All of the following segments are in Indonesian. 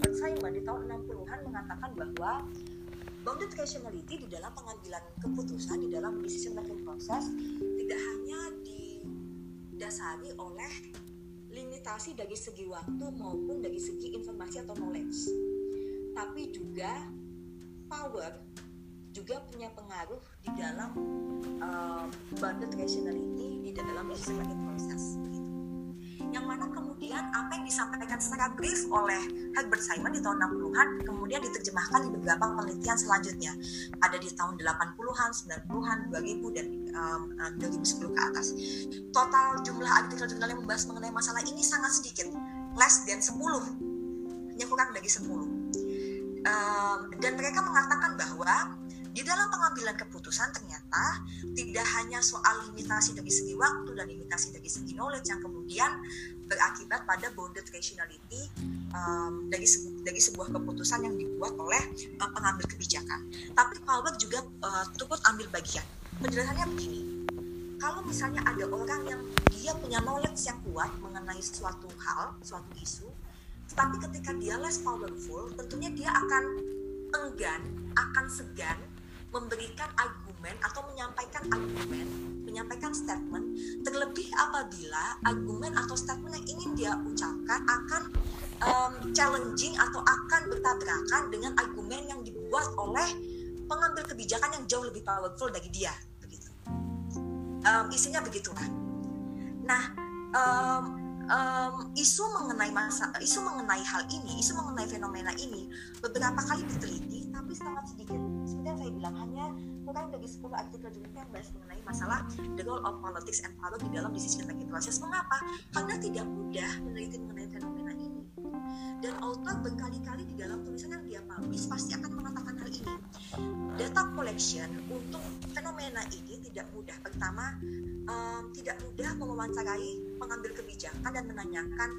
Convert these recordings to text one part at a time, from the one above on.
Herbert Simon di tahun 60-an mengatakan bahwa bounded rationality di dalam pengambilan keputusan di dalam decision making process tidak hanya didasari oleh limitasi dari segi waktu maupun dari segi informasi atau knowledge tapi juga power juga punya pengaruh di dalam uh, bounded rationality di dalam decision making yang kemudian apa yang disampaikan secara brief oleh Herbert Simon di tahun 60-an kemudian diterjemahkan di beberapa penelitian selanjutnya. Ada di tahun 80-an, 90-an, 2000 dan um, 2010 ke atas. Total jumlah artikel jurnal yang membahas mengenai masalah ini sangat sedikit less than 10 hanya kurang dari 10 um, dan mereka mengatakan bahwa di dalam pengambilan keputusan ternyata tidak hanya soal limitasi dari segi waktu dan limitasi dari segi knowledge yang kemudian berakibat pada bounded rationality um, dari dari sebuah keputusan yang dibuat oleh uh, pengambil kebijakan. Tapi Palmer juga uh, turut ambil bagian. Penjelasannya begini, kalau misalnya ada orang yang dia punya knowledge yang kuat mengenai suatu hal, suatu isu, tapi ketika dia less powerful, tentunya dia akan enggan, akan segan memberikan argumen atau menyampaikan argumen, menyampaikan statement, terlebih apabila argumen atau statement yang ingin dia ucapkan akan um, challenging atau akan bertabrakan dengan argumen yang dibuat oleh pengambil kebijakan yang jauh lebih powerful dari dia. Begitu. Um, isinya begitulah. Nah, um, um, isu mengenai masa, isu mengenai hal ini, isu mengenai fenomena ini beberapa kali diteliti, tapi sangat sedikit saya bilang hanya kurang dari 10 artikel jurnal yang bahas mengenai masalah the role of politics and power di dalam decision making process. Mengapa? Karena tidak mudah meneliti mengenai fenomena ini. Dan author berkali-kali di dalam tulisan yang dia publish pasti akan mengatakan hal ini. Data collection untuk fenomena ini tidak mudah. Pertama, um, tidak mudah mewawancarai pengambil kebijakan dan menanyakan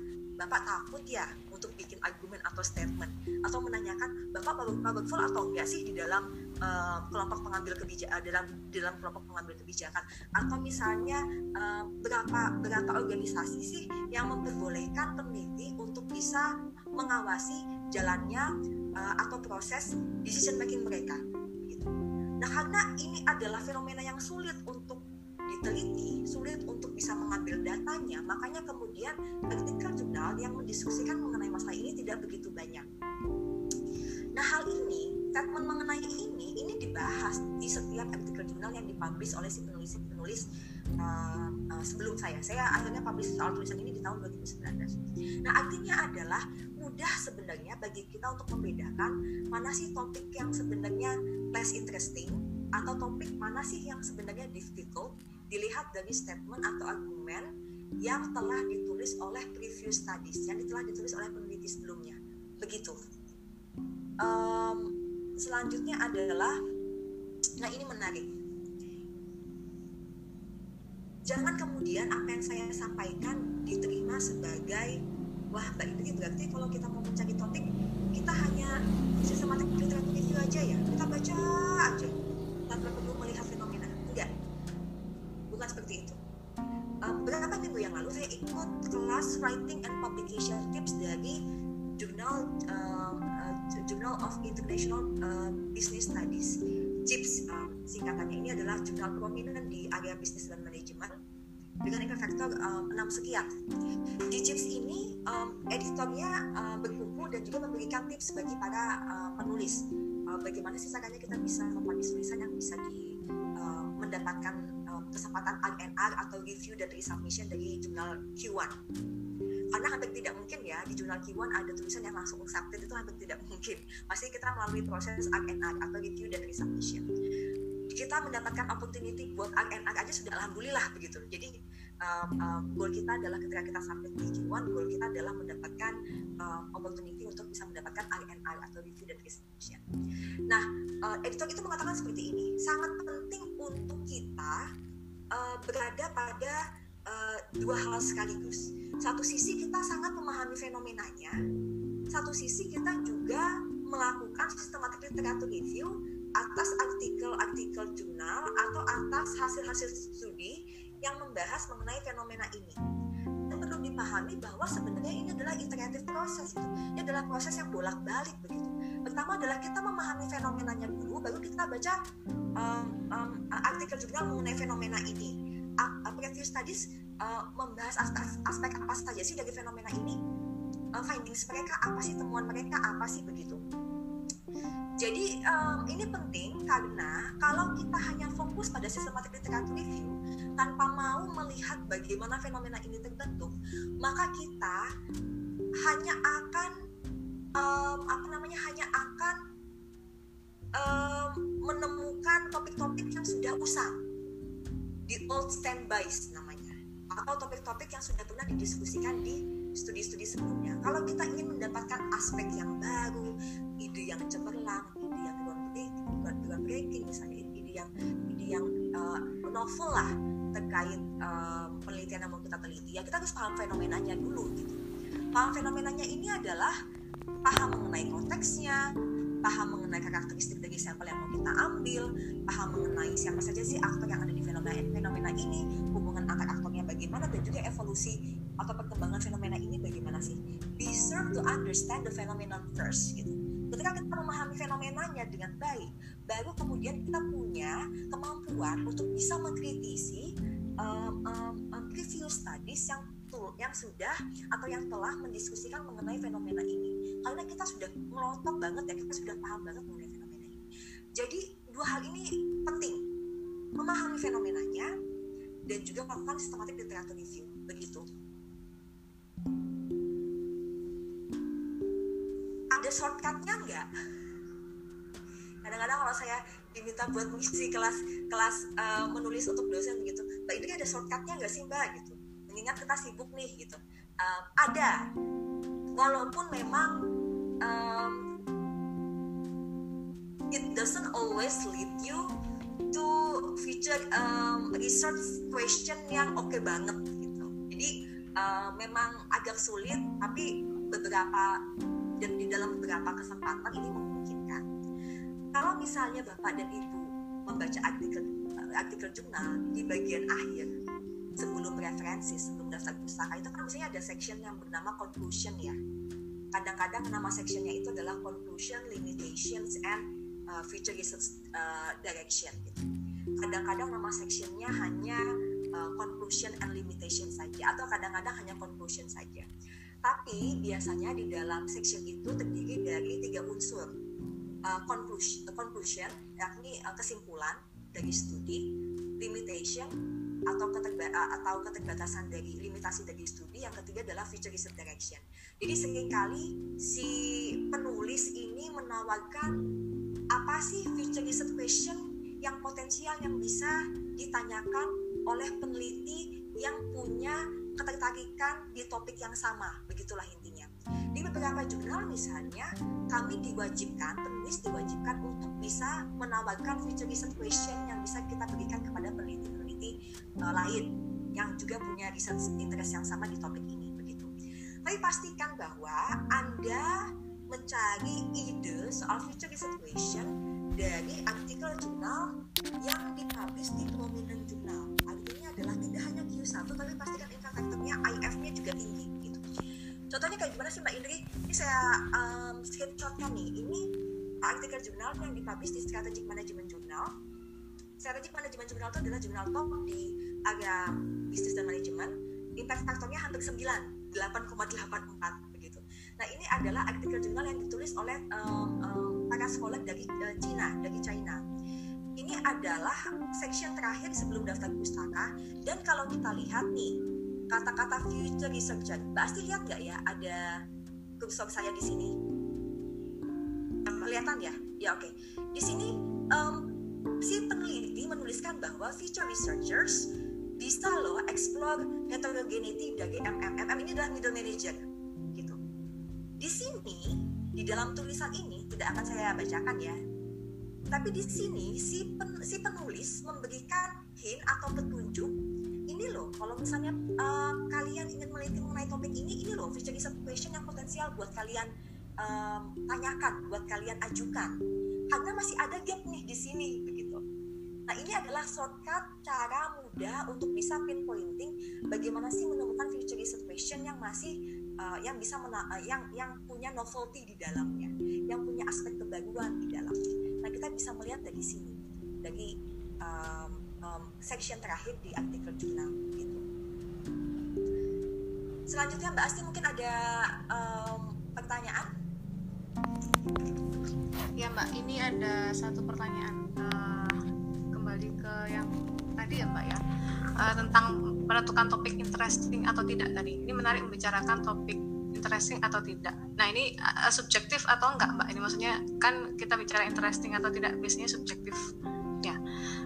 Bapak takut ya untuk bikin argumen atau statement. Atau menanyakan Bapak powerful atau enggak sih di dalam uh, kelompok pengambil kebijakan uh, dalam dalam kelompok pengambil kebijakan? Atau misalnya uh, berapa berapa organisasi sih yang memperbolehkan peneliti untuk bisa mengawasi jalannya uh, atau proses decision making mereka? Gitu. Nah karena ini adalah fenomena yang sulit untuk diteliti, sulit untuk bisa mengambil datanya, makanya kemudian artikel jurnal yang mendiskusikan mengenai masalah ini tidak begitu banyak. Nah hal ini, statement mengenai ini, ini dibahas di setiap artikel jurnal yang dipublish oleh si penulis-penulis uh, uh, sebelum saya. Saya akhirnya publish soal tulisan ini di tahun 2019. Nah artinya adalah mudah sebenarnya bagi kita untuk membedakan mana sih topik yang sebenarnya less interesting atau topik mana sih yang sebenarnya difficult dilihat dari statement atau argumen yang telah ditulis oleh previous studies yang telah ditulis oleh peneliti sebelumnya. Begitu. Um, selanjutnya adalah nah ini menarik. Jangan kemudian apa yang saya sampaikan diterima sebagai wah mbak ini berarti kalau kita mau mencari topik kita hanya sistematik literatur itu aja ya? Kita baca aja. Tanpa perlu saya ikut kelas writing and publication tips dari jurnal uh, uh, Journal of International uh, Business Studies. JIPS um, singkatannya ini adalah jurnal prominent di area bisnis dan manajemen dengan impact factor um, 6 sekian. Di JIPS ini um, editornya uh, berkumpul dan juga memberikan tips bagi para uh, penulis. Uh, bagaimana sih kita bisa mempublish tulisan yang bisa di uh, mendapatkan kesempatan RNR atau review dan resubmission dari jurnal Q1 karena hampir tidak mungkin ya di jurnal Q1 ada tulisan yang langsung accepted itu hampir tidak mungkin. Pasti kita melalui proses RNR atau review dan resubmission. Kita mendapatkan opportunity buat RNR aja sudah alhamdulillah begitu. Jadi um, um, goal kita adalah ketika kita sampai di Q1 goal kita adalah mendapatkan um, opportunity untuk bisa mendapatkan RNR atau review dan resubmission. Nah uh, editor itu mengatakan seperti ini sangat penting untuk kita uh, berada pada uh, dua hal sekaligus. Satu sisi kita sangat memahami fenomenanya, satu sisi kita juga melakukan sistematik literatur review atas artikel-artikel jurnal atau atas hasil-hasil studi yang membahas mengenai fenomena ini. Memahami bahwa sebenarnya ini adalah iteratif proses itu ini adalah proses yang bolak-balik begitu. Pertama adalah kita memahami fenomenanya dulu baru kita baca um, um, artikel jurnal mengenai fenomena ini. Uh, previous studies uh, membahas aspek, aspek apa saja sih dari fenomena ini? Uh, findings mereka apa sih temuan mereka apa sih begitu jadi um, ini penting karena kalau kita hanya fokus pada systematic literature review tanpa mau melihat bagaimana fenomena ini terbentuk, maka kita hanya akan um, apa namanya hanya akan um, menemukan topik-topik yang sudah usang di old standbys namanya atau topik-topik yang sudah pernah didiskusikan di studi-studi sebelumnya. Kalau kita ingin mendapatkan aspek yang baru, ide yang cemerlang, ide yang groundbreaking, misalnya ide yang ide yang uh, novel lah terkait uh, penelitian yang mau kita teliti, ya kita harus paham fenomenanya dulu. Gitu. Paham fenomenanya ini adalah paham mengenai konteksnya, paham mengenai karakteristik dari sampel yang mau kita ambil, paham mengenai siapa saja sih aktor yang ada di fenomena, fenomena ini, hubungan antar aktornya bagaimana, dan juga evolusi atau perkembangan fenomena ini bagaimana sih? Be sure to understand the phenomenon first gitu. Ketika kita memahami fenomenanya dengan baik, baru kemudian kita punya kemampuan untuk bisa mengkritisi um, um, um, studies yang yang sudah atau yang telah mendiskusikan mengenai fenomena ini. Karena kita sudah melotot banget ya, kita sudah paham banget mengenai fenomena ini. Jadi dua hal ini penting, memahami fenomenanya dan juga melakukan sistematik literatur review. Begitu. Ada shortcutnya nggak? Kadang-kadang kalau saya diminta buat mengisi kelas kelas uh, menulis untuk dosen gitu mbak Indri ada shortcutnya nggak sih mbak? Gitu. Mengingat kita sibuk nih gitu. Uh, ada. Walaupun memang um, it doesn't always lead you to feature um, research question yang oke okay banget gitu. Jadi uh, memang agak sulit tapi beberapa dan di dalam beberapa kesempatan ini memungkinkan. Kalau misalnya Bapak dan Ibu membaca artikel artikel jurnal di bagian akhir sebelum referensi, sebelum daftar pustaka itu kan misalnya ada section yang bernama conclusion ya. Kadang-kadang nama sectionnya itu adalah conclusion, limitations, and uh, future research uh, direction. Gitu. Kadang-kadang nama sectionnya hanya uh, conclusion and limitation saja, atau kadang-kadang hanya conclusion saja. Tapi biasanya di dalam section itu terdiri dari tiga unsur. Uh, conclusion, yakni uh, kesimpulan dari studi, limitation atau keterba atau keterbatasan dari limitasi dari studi, yang ketiga adalah future research direction. Jadi sering kali si penulis ini menawarkan apa sih future research question yang potensial yang bisa ditanyakan oleh peneliti yang punya ketertarikan di topik yang sama, begitulah intinya. Di beberapa jurnal misalnya, kami diwajibkan, penulis diwajibkan untuk bisa menawarkan future research question yang bisa kita berikan kepada peneliti-peneliti uh, lain yang juga punya research interest yang sama di topik ini, begitu. Tapi pastikan bahwa Anda mencari ide soal future research question dari artikel jurnal yang dipublish di prominent jurnal. Artinya adalah tidak hanya Q1 tapi pastikan faktornya IF-nya juga tinggi gitu. Contohnya kayak gimana sih Mbak Indri? Ini saya um, screenshotkan nih. Ini artikel jurnal yang dipublish di Strategic Management Journal. Strategic Management Journal itu adalah jurnal top di area bisnis dan manajemen. Impact faktornya hampir 9, 8,84 begitu. Nah ini adalah artikel jurnal yang ditulis oleh um, um, para sekolah dari uh, China, dari China ini adalah section terakhir sebelum daftar pustaka dan kalau kita lihat nih kata-kata future researcher. Pasti lihat nggak ya ada kursor saya di sini? Kelihatan ya? Ya oke. Okay. Di sini um, si peneliti menuliskan bahwa future researchers bisa loh explore heterogeneity dari MM. MM ini adalah middle manager, gitu. Di sini di dalam tulisan ini tidak akan saya bacakan ya. Tapi di sini si, pen, si penulis memberikan hint atau petunjuk ini loh kalau misalnya uh, kalian ingin meneliti mengenai topik ini ini loh future research question yang potensial buat kalian um, tanyakan buat kalian ajukan. Karena masih ada gap nih di sini begitu. Nah ini adalah shortcut cara mudah untuk bisa pinpointing bagaimana sih menemukan future situation yang masih uh, yang bisa mena uh, yang yang punya novelty di dalamnya, yang punya aspek kebaruan di dalamnya. Nah kita bisa melihat dari sini, dari um, um, section terakhir di artikel jurnal gitu. Selanjutnya Mbak Asti mungkin ada um, pertanyaan? Ya Mbak, ini ada satu pertanyaan uh, kembali ke yang tadi ya Mbak ya uh, tentang menentukan topik interesting atau tidak tadi. Ini menarik membicarakan topik interesting atau tidak. Nah ini uh, subjektif atau enggak Mbak? Ini maksudnya kan kita bicara interesting atau tidak biasanya subjektif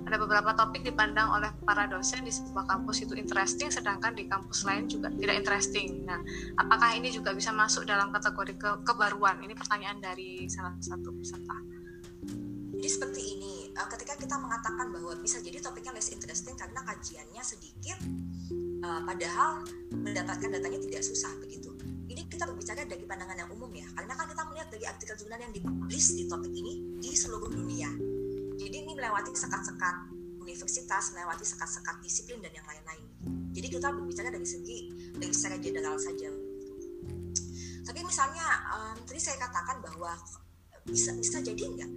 ada beberapa topik dipandang oleh para dosen di sebuah kampus itu interesting sedangkan di kampus lain juga tidak interesting. Nah apakah ini juga bisa masuk dalam kategori ke kebaruan? Ini pertanyaan dari salah satu peserta. Jadi seperti ini eh, ketika kita mengatakan bahwa bisa jadi topiknya less interesting karena kajiannya sedikit eh, padahal mendapatkan datanya tidak susah begitu. Ini kita berbicara dari pandangan yang umum ya karena kan kita melihat dari artikel jurnal yang dipublish di topik ini di seluruh dunia melewati sekat-sekat universitas, melewati sekat-sekat disiplin dan yang lain-lain. Jadi kita berbicara dari segi dari secara general saja. Tapi misalnya um, tadi saya katakan bahwa bisa bisa jadi enggak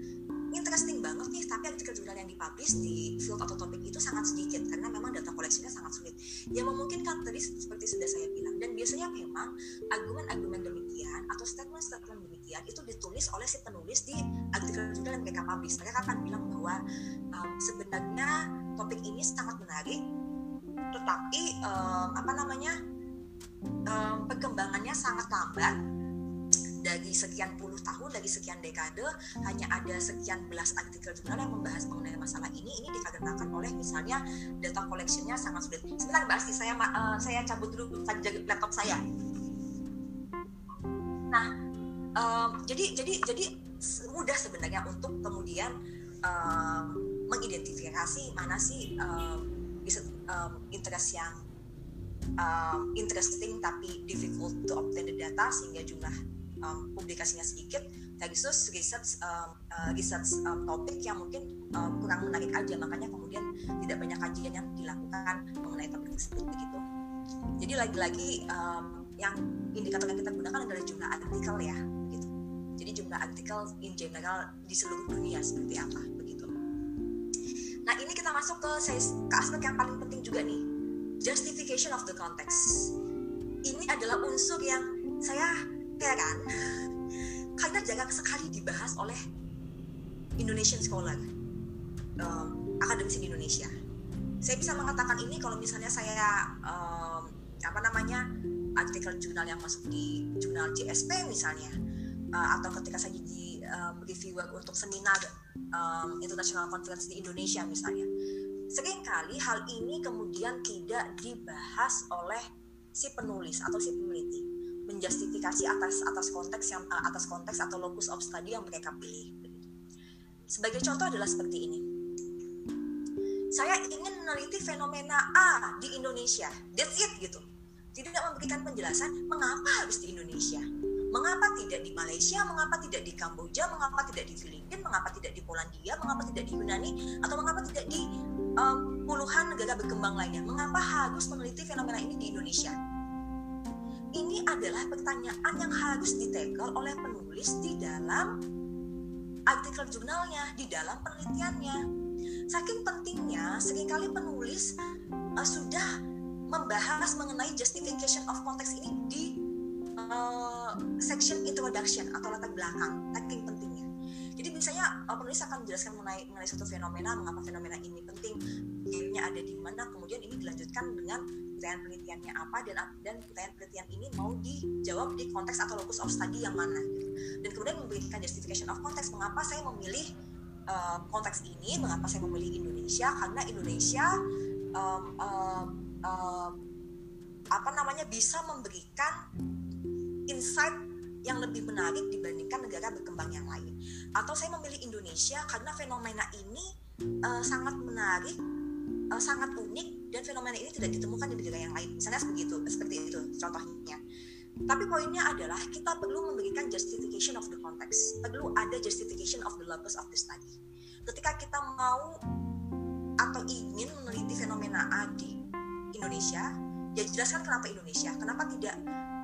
interesting banget nih tapi artikel jurnal yang dipublish di field atau topik itu sangat sedikit karena memang data koleksinya sangat sulit yang memungkinkan tadi seperti sudah saya bilang dan biasanya memang argumen-argumen atau statement-statement demikian itu ditulis oleh si penulis di artikel jurnal yang mereka publish mereka akan bilang bahwa um, sebenarnya topik ini sangat menarik tetapi um, apa namanya um, perkembangannya sangat lambat dari sekian puluh tahun, dari sekian dekade, hanya ada sekian belas artikel jurnal yang membahas mengenai masalah ini. Ini dikarenakan oleh misalnya data collectionnya sangat sulit. Sebentar Mbak Asti, saya uh, saya cabut dulu laptop saya. Nah, um, jadi jadi jadi mudah sebenarnya untuk kemudian um, mengidentifikasi mana sih um, um, interest yang um, interesting tapi difficult to obtain the data sehingga jumlah um, publikasinya sedikit. Versus research um, uh, research um, topik yang mungkin um, kurang menarik aja. Makanya kemudian tidak banyak kajian yang dilakukan mengenai topik tersebut begitu. Jadi lagi-lagi um, yang indikator yang kita gunakan adalah jumlah artikel ya begitu jadi jumlah artikel in general di seluruh dunia seperti apa begitu. Nah ini kita masuk ke, ke aspek yang paling penting juga nih. Justification of the context. Ini adalah unsur yang saya heran karena jarang sekali dibahas oleh Indonesian scholar um, akademisi di Indonesia. Saya bisa mengatakan ini kalau misalnya saya um, apa namanya artikel jurnal yang masuk di jurnal JSP misalnya uh, atau ketika saya di um, reviewer untuk seminar um, international conference di Indonesia misalnya sering kali hal ini kemudian tidak dibahas oleh si penulis atau si peneliti menjustifikasi atas atas konteks yang eh, atas konteks atau locus of study yang mereka pilih. Sebagai contoh adalah seperti ini. Saya ingin meneliti fenomena A di Indonesia. That's it gitu. Tidak memberikan penjelasan mengapa harus di Indonesia. Mengapa tidak di Malaysia, mengapa tidak di Kamboja, mengapa tidak di Filipina, mengapa tidak di Polandia, mengapa tidak di Yunani, atau mengapa tidak di um, puluhan negara berkembang lainnya. Mengapa harus meneliti fenomena ini di Indonesia? ini adalah pertanyaan yang harus ditekel oleh penulis di dalam artikel jurnalnya, di dalam penelitiannya. Saking pentingnya, sering kali penulis uh, sudah membahas mengenai justification of context ini di uh, section introduction atau latar belakang, saking pentingnya. Jadi misalnya uh, penulis akan menjelaskan mengenai, mengenai suatu fenomena, mengapa fenomena ini penting, game ada di mana, kemudian ini dilanjutkan dengan pertanyaan penelitiannya apa dan dan pertanyaan penelitian ini mau dijawab di konteks atau locus of study yang mana gitu. Dan kemudian memberikan justification of konteks mengapa saya memilih uh, konteks ini, mengapa saya memilih Indonesia karena Indonesia um, uh, uh, apa namanya bisa memberikan insight yang lebih menarik dibandingkan negara berkembang yang lain. Atau saya memilih Indonesia karena fenomena ini uh, sangat menarik, uh, sangat unik dan fenomena ini tidak ditemukan di negara yang lain. Misalnya begitu seperti itu contohnya. Tapi poinnya adalah kita perlu memberikan justification of the context. Perlu ada justification of the locus of the study. Ketika kita mau Indonesia ya jelaskan kenapa Indonesia? Kenapa tidak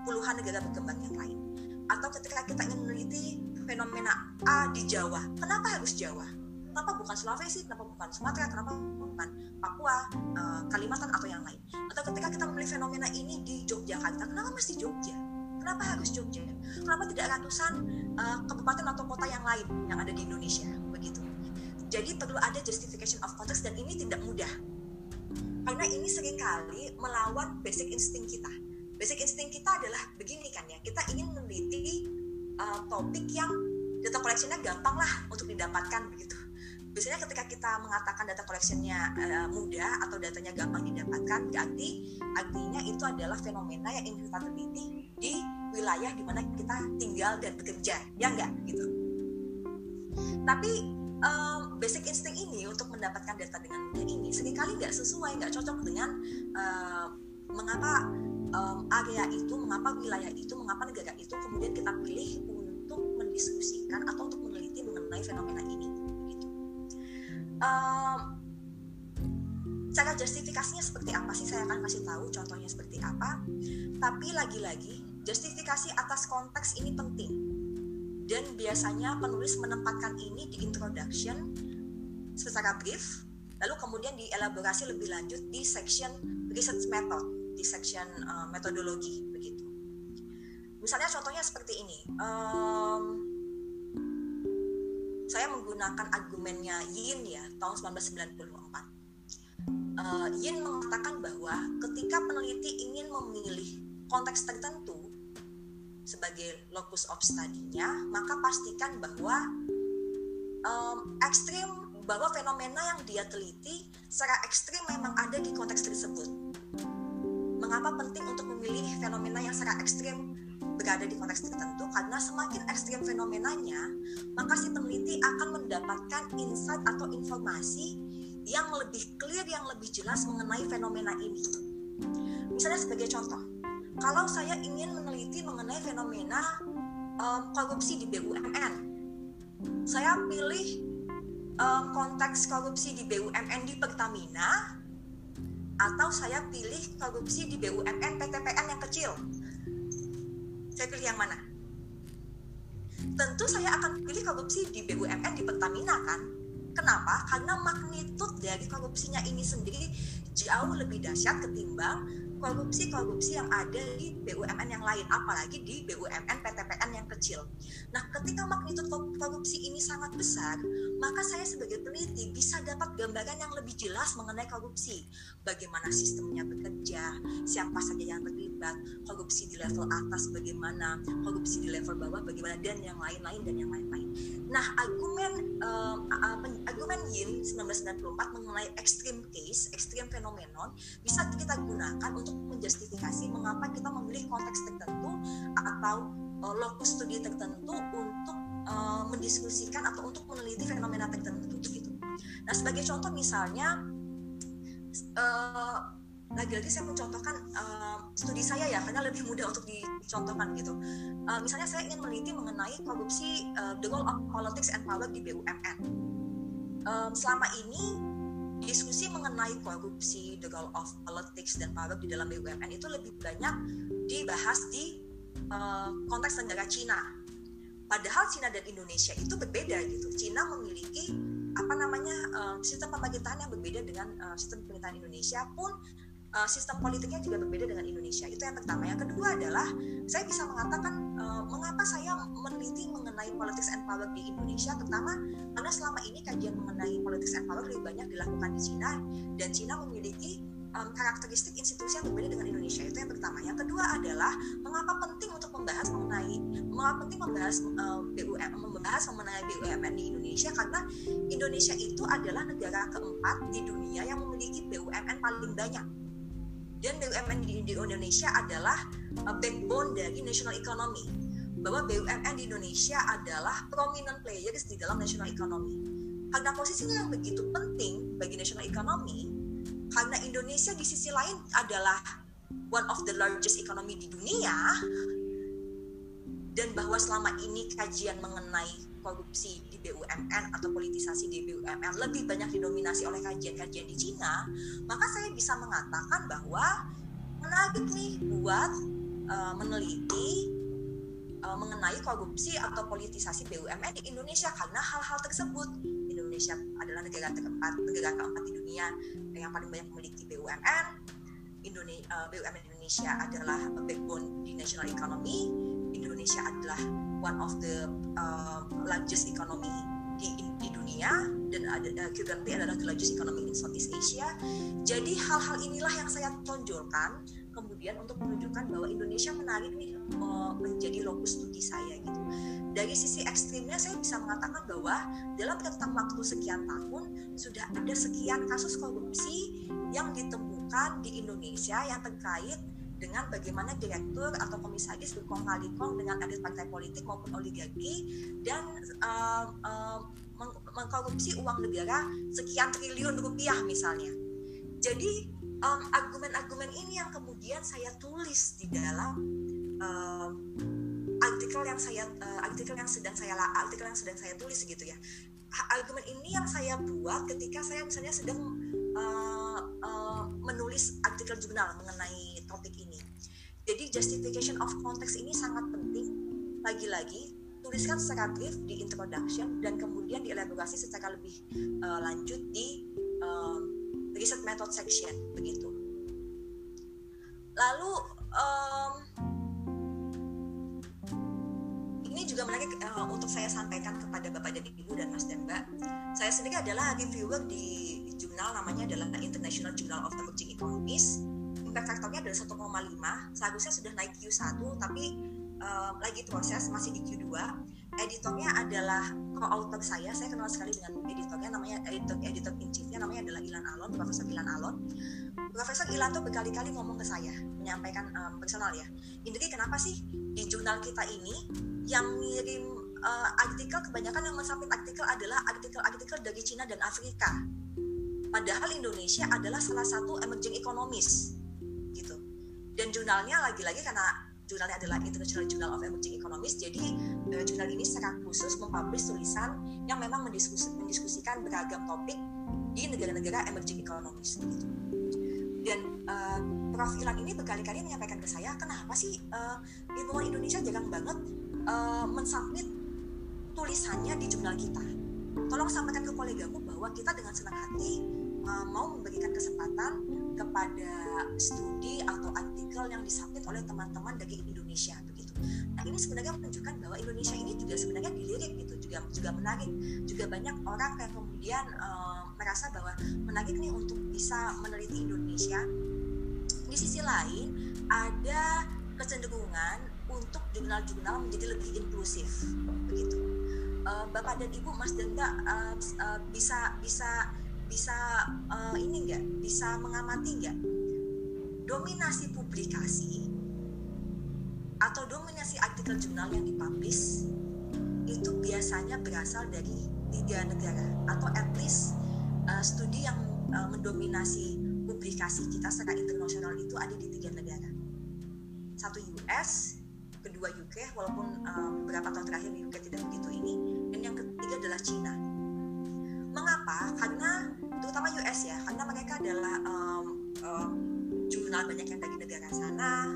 puluhan negara berkembang yang lain? Atau ketika kita ingin meneliti fenomena A di Jawa kenapa harus Jawa? Kenapa bukan Sulawesi? Kenapa bukan Sumatera? Kenapa bukan Papua uh, Kalimantan atau yang lain? Atau ketika kita memilih fenomena ini di Yogyakarta kenapa mesti Jogja? Kenapa harus Jogja? Kenapa tidak ratusan uh, kabupaten atau kota yang lain yang ada di Indonesia? Begitu. Jadi perlu ada justification of context dan ini tidak mudah karena ini sering kali melawan basic insting kita. Basic insting kita adalah begini kan ya kita ingin meneliti uh, topik yang data collectionnya gampang lah untuk didapatkan begitu. Biasanya ketika kita mengatakan data collectionnya uh, mudah atau datanya gampang didapatkan berarti artinya itu adalah fenomena yang teliti di wilayah di mana kita tinggal dan bekerja. Ya enggak gitu. Tapi um, basic instinct ini untuk mendapatkan data dengan mudah ini sering kali nggak sesuai nggak cocok dengan uh, mengapa um, area itu mengapa wilayah itu mengapa negara itu kemudian kita pilih untuk mendiskusikan atau untuk meneliti mengenai fenomena ini gitu. um, cara justifikasinya seperti apa sih? Saya akan kasih tahu contohnya seperti apa. Tapi lagi-lagi justifikasi atas konteks ini penting. Dan biasanya penulis menempatkan ini di introduction secara brief lalu kemudian dielaborasi lebih lanjut di section research method di section uh, metodologi begitu. Misalnya contohnya seperti ini um, saya menggunakan argumennya Yin ya tahun 1994 uh, Yin mengatakan bahwa ketika peneliti ingin memilih konteks tertentu sebagai locus of study-nya, maka pastikan bahwa um, ekstrim bahwa fenomena yang dia teliti secara ekstrim memang ada di konteks tersebut. Mengapa penting untuk memilih fenomena yang secara ekstrim berada di konteks tertentu? Karena semakin ekstrim fenomenanya, maka si peneliti akan mendapatkan insight atau informasi yang lebih clear, yang lebih jelas mengenai fenomena ini. Misalnya sebagai contoh, kalau saya ingin meneliti mengenai fenomena um, korupsi di BUMN, saya pilih um, konteks korupsi di BUMN di Pertamina atau saya pilih korupsi di BUMN PTPN yang kecil. Saya pilih yang mana? Tentu saya akan pilih korupsi di BUMN di Pertamina kan? Kenapa? Karena magnitud dari korupsinya ini sendiri jauh lebih dahsyat ketimbang korupsi-korupsi yang ada di BUMN yang lain, apalagi di BUMN PTPN yang kecil. Nah, ketika magnitud korupsi ini sangat besar, maka saya sebagai peneliti bisa dapat gambaran yang lebih jelas mengenai korupsi. Bagaimana sistemnya bekerja, siapa saja yang terlibat, korupsi di level atas bagaimana, korupsi di level bawah bagaimana, dan yang lain-lain dan yang lain-lain. Nah, argumen uh, argumen Yin 1994 mengenai extreme case, extreme phenomenon bisa kita gunakan untuk menjustifikasi mengapa kita memilih konteks tertentu atau uh, lokus studi tertentu untuk uh, mendiskusikan atau untuk meneliti fenomena tertentu gitu. Nah sebagai contoh misalnya uh, lagi-lagi saya mencontohkan uh, studi saya ya karena lebih mudah untuk dicontohkan gitu. Uh, misalnya saya ingin meneliti mengenai korupsi uh, the role of politics and power di BUMN. Um, selama ini diskusi mengenai korupsi, the role of politics dan power di dalam BUMN itu lebih banyak dibahas di uh, konteks negara Cina. Padahal Cina dan Indonesia itu berbeda gitu. Cina memiliki apa namanya uh, sistem pemerintahan yang berbeda dengan uh, sistem pemerintahan Indonesia pun uh, sistem politiknya juga berbeda dengan Indonesia. Itu yang pertama. Yang kedua adalah saya bisa mengatakan uh, mengapa saya meneliti mengenai politics and power di Indonesia, terutama karena selama ini kajian mengenai politics and power lebih banyak dilakukan di Cina dan Cina memiliki um, karakteristik institusi yang berbeda dengan Indonesia itu yang pertama. Yang kedua adalah mengapa penting untuk membahas mengenai mengapa penting membahas uh, BUM membahas mengenai BUMN di Indonesia karena Indonesia itu adalah negara keempat di dunia yang memiliki BUMN paling banyak dan BUMN di, Indonesia adalah uh, backbone dari national economy. Bahwa BUMN di Indonesia adalah prominent players di dalam national economy. Karena posisinya yang begitu penting bagi national economy karena Indonesia di sisi lain adalah one of the largest economy di dunia dan bahwa selama ini kajian mengenai korupsi BUMN atau politisasi di BUMN lebih banyak didominasi oleh kajian-kajian di Cina, maka saya bisa mengatakan bahwa menarik nih buat uh, meneliti uh, mengenai korupsi atau politisasi BUMN di Indonesia karena hal-hal tersebut. Indonesia adalah negara keempat negara keempat di dunia yang paling banyak memiliki BUMN Indonesia, uh, BUMN Indonesia adalah backbone di national economy. Indonesia adalah one of the uh, largest economy di, di dunia dan ada uh, adalah the largest economy in Southeast Asia. Jadi hal-hal inilah yang saya tonjolkan kemudian untuk menunjukkan bahwa Indonesia menarik nih uh, menjadi lokus studi saya gitu. Dari sisi ekstrimnya saya bisa mengatakan bahwa dalam rentang waktu sekian tahun sudah ada sekian kasus korupsi yang ditemukan di Indonesia yang terkait dengan bagaimana direktur atau komisaris berkong kali kong dengan elit partai politik maupun oligarki dan uh, uh, meng mengkorupsi uang negara sekian triliun rupiah misalnya. Jadi argumen-argumen um, ini yang kemudian saya tulis di dalam uh, artikel yang saya uh, artikel yang sedang saya artikel yang sedang saya tulis gitu ya. Argumen ini yang saya buat ketika saya misalnya sedang uh, uh, menulis artikel jurnal mengenai topik ini. Jadi justification of context ini sangat penting. Lagi-lagi tuliskan secara brief di introduction dan kemudian dielaborasi secara lebih uh, lanjut di uh, research method section begitu. Lalu um, ini juga menarik uh, untuk saya sampaikan kepada Bapak dan Ibu dan Mas dan Mbak. Saya sendiri adalah reviewer di jurnal namanya adalah International Journal of Emerging Economies impact faktornya adalah 1,5 seharusnya sudah naik Q1 tapi um, lagi proses masih di Q2 editornya adalah co-author saya saya kenal sekali dengan editornya namanya editor editor in chiefnya namanya adalah Ilan Alon Profesor Ilan Alon. Profesor Ilan tuh berkali-kali ngomong ke saya menyampaikan um, personal ya. Indri kenapa sih di jurnal kita ini yang ngirim uh, artikel kebanyakan yang mensubmit artikel adalah artikel-artikel dari Cina dan Afrika? Padahal Indonesia adalah salah satu emerging economies dan jurnalnya lagi-lagi karena jurnalnya adalah International Journal of Emerging Economies jadi uh, jurnal ini secara khusus mempublish tulisan yang memang mendiskus mendiskusikan beragam topik di negara-negara emerging economies. Dan uh, Prof Ilan ini berkali-kali menyampaikan ke saya kenapa sih uh, ilmuwan Indonesia jarang banget uh, mensubmit tulisannya di jurnal kita? Tolong sampaikan ke kolegaku bahwa kita dengan senang hati uh, mau memberikan kesempatan kepada studi atau artikel yang disubmit oleh teman-teman dari Indonesia begitu. Nah ini sebenarnya menunjukkan bahwa Indonesia ini juga sebenarnya dilirik gitu, juga juga menarik. Juga banyak orang yang kemudian uh, merasa bahwa menarik nih untuk bisa meneliti Indonesia. Di sisi lain ada kecenderungan untuk jurnal-jurnal menjadi lebih inklusif begitu. Uh, Bapak dan Ibu, Mas uh, uh, bisa bisa bisa uh, ini enggak bisa mengamati enggak dominasi publikasi atau dominasi artikel jurnal yang dipublish itu biasanya berasal dari tiga negara atau at least uh, studi yang uh, mendominasi publikasi kita secara internasional itu ada di tiga negara. Satu US kedua UK walaupun uh, beberapa tahun terakhir UK tidak begitu ini dan yang ketiga adalah China mengapa? Karena terutama US ya karena mereka adalah um, um, jurnal banyak yang dari negara sana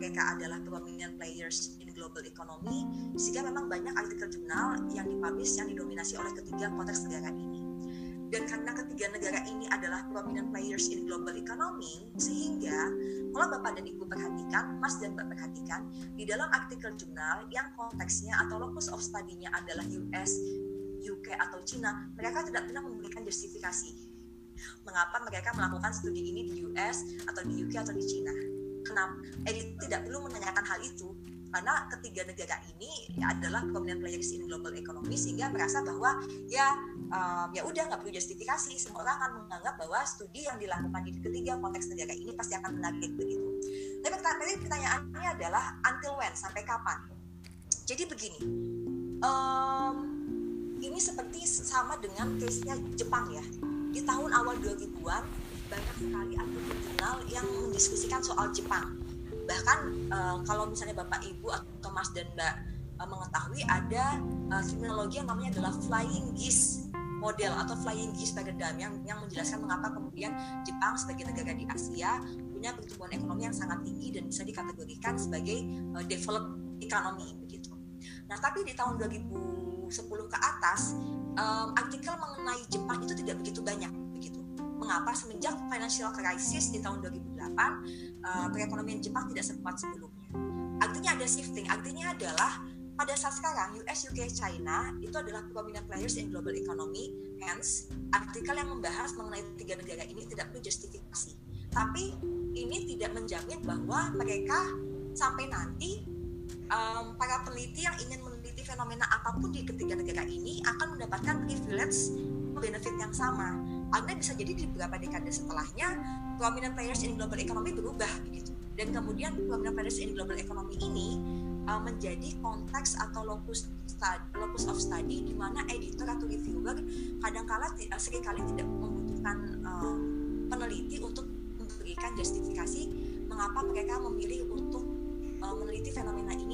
mereka adalah prominent players in global economy sehingga memang banyak artikel jurnal yang dipublish yang didominasi oleh ketiga konteks negara ini. Dan karena ketiga negara ini adalah prominent players in global economy sehingga kalau Bapak dan Ibu perhatikan, Mas dan Mbak perhatikan di dalam artikel jurnal yang konteksnya atau locus of study-nya adalah US, UK atau China, mereka tidak pernah memberikan justifikasi mengapa mereka melakukan studi ini di US atau di UK atau di China. Kenapa? Edit tidak perlu menanyakan hal itu karena ketiga negara ini adalah prominent players in global economy sehingga merasa bahwa ya um, ya udah nggak perlu justifikasi semua orang akan menganggap bahwa studi yang dilakukan di ketiga konteks negara ini pasti akan menarik begitu. Tapi pertanyaannya adalah until when sampai kapan? Jadi begini, um, ini seperti sama dengan case-nya Jepang ya di tahun awal 2000-an banyak sekali artikel jurnal yang mendiskusikan soal Jepang bahkan uh, kalau misalnya bapak ibu atau mas dan mbak uh, mengetahui ada uh, kriminologi yang namanya adalah flying geese model atau flying geese paradigm yang yang menjelaskan mengapa kemudian Jepang sebagai negara di Asia punya pertumbuhan ekonomi yang sangat tinggi dan bisa dikategorikan sebagai uh, developed economy begitu. Nah, tapi di tahun 2010 ke atas um, artikel mengenai Jepang itu tidak begitu banyak begitu. Mengapa semenjak financial crisis di tahun 2008 uh, perekonomian Jepang tidak sekuat sebelumnya? Artinya ada shifting. Artinya adalah pada saat sekarang US, UK, China itu adalah prominent players in global economy. Hence, artikel yang membahas mengenai tiga negara ini tidak perlu justifikasi. Tapi ini tidak menjamin bahwa mereka sampai nanti um, para peneliti yang ingin meneliti fenomena apa pun di ketiga negara ini akan mendapatkan privilege benefit yang sama. Karena bisa jadi di beberapa dekade setelahnya prominent players in global economy berubah begitu. Dan kemudian prominent players in global economy ini uh, menjadi konteks atau lokus study, locus of study di mana editor atau reviewer kadangkala uh, sering kali tidak membutuhkan uh, peneliti untuk memberikan justifikasi mengapa mereka memilih untuk uh, meneliti fenomena ini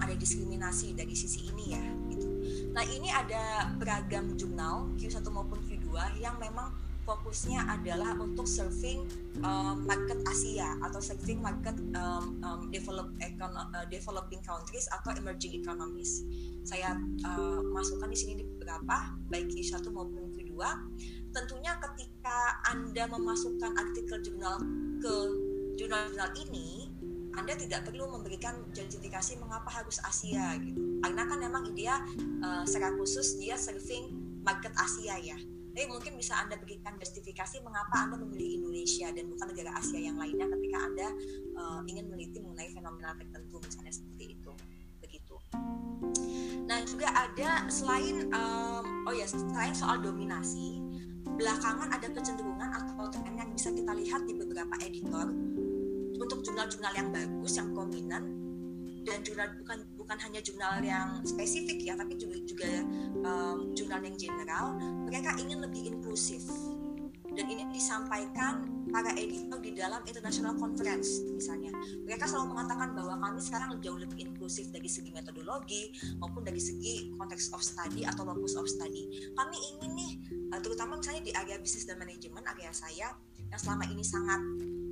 ada diskriminasi dari sisi ini ya gitu. Nah, ini ada beragam jurnal Q1 maupun Q2 yang memang fokusnya adalah untuk serving um, market Asia atau serving market um, um, develop uh, developing countries atau emerging economies. Saya uh, masukkan di sini di beberapa baik Q1 maupun Q2. Tentunya ketika Anda memasukkan artikel jurnal ke jurnal-jurnal ini, anda tidak perlu memberikan justifikasi mengapa harus Asia gitu. Karena kan memang dia uh, secara khusus dia serving market Asia ya. Tapi mungkin bisa Anda berikan justifikasi mengapa Anda memilih Indonesia dan bukan negara Asia yang lainnya ketika Anda uh, ingin meneliti mengenai fenomena tertentu misalnya seperti itu. Begitu. Nah, juga ada selain um, oh ya, selain soal dominasi, belakangan ada kecenderungan atau tren yang bisa kita lihat di beberapa editor untuk jurnal-jurnal yang bagus, yang prominent dan jurnal bukan bukan hanya jurnal yang spesifik ya, tapi juga juga um, jurnal yang general. Mereka ingin lebih inklusif dan ini disampaikan para editor di dalam international conference misalnya mereka selalu mengatakan bahwa kami sekarang jauh lebih inklusif dari segi metodologi maupun dari segi konteks of study atau locus of study kami ingin nih terutama misalnya di area bisnis dan manajemen area saya yang selama ini sangat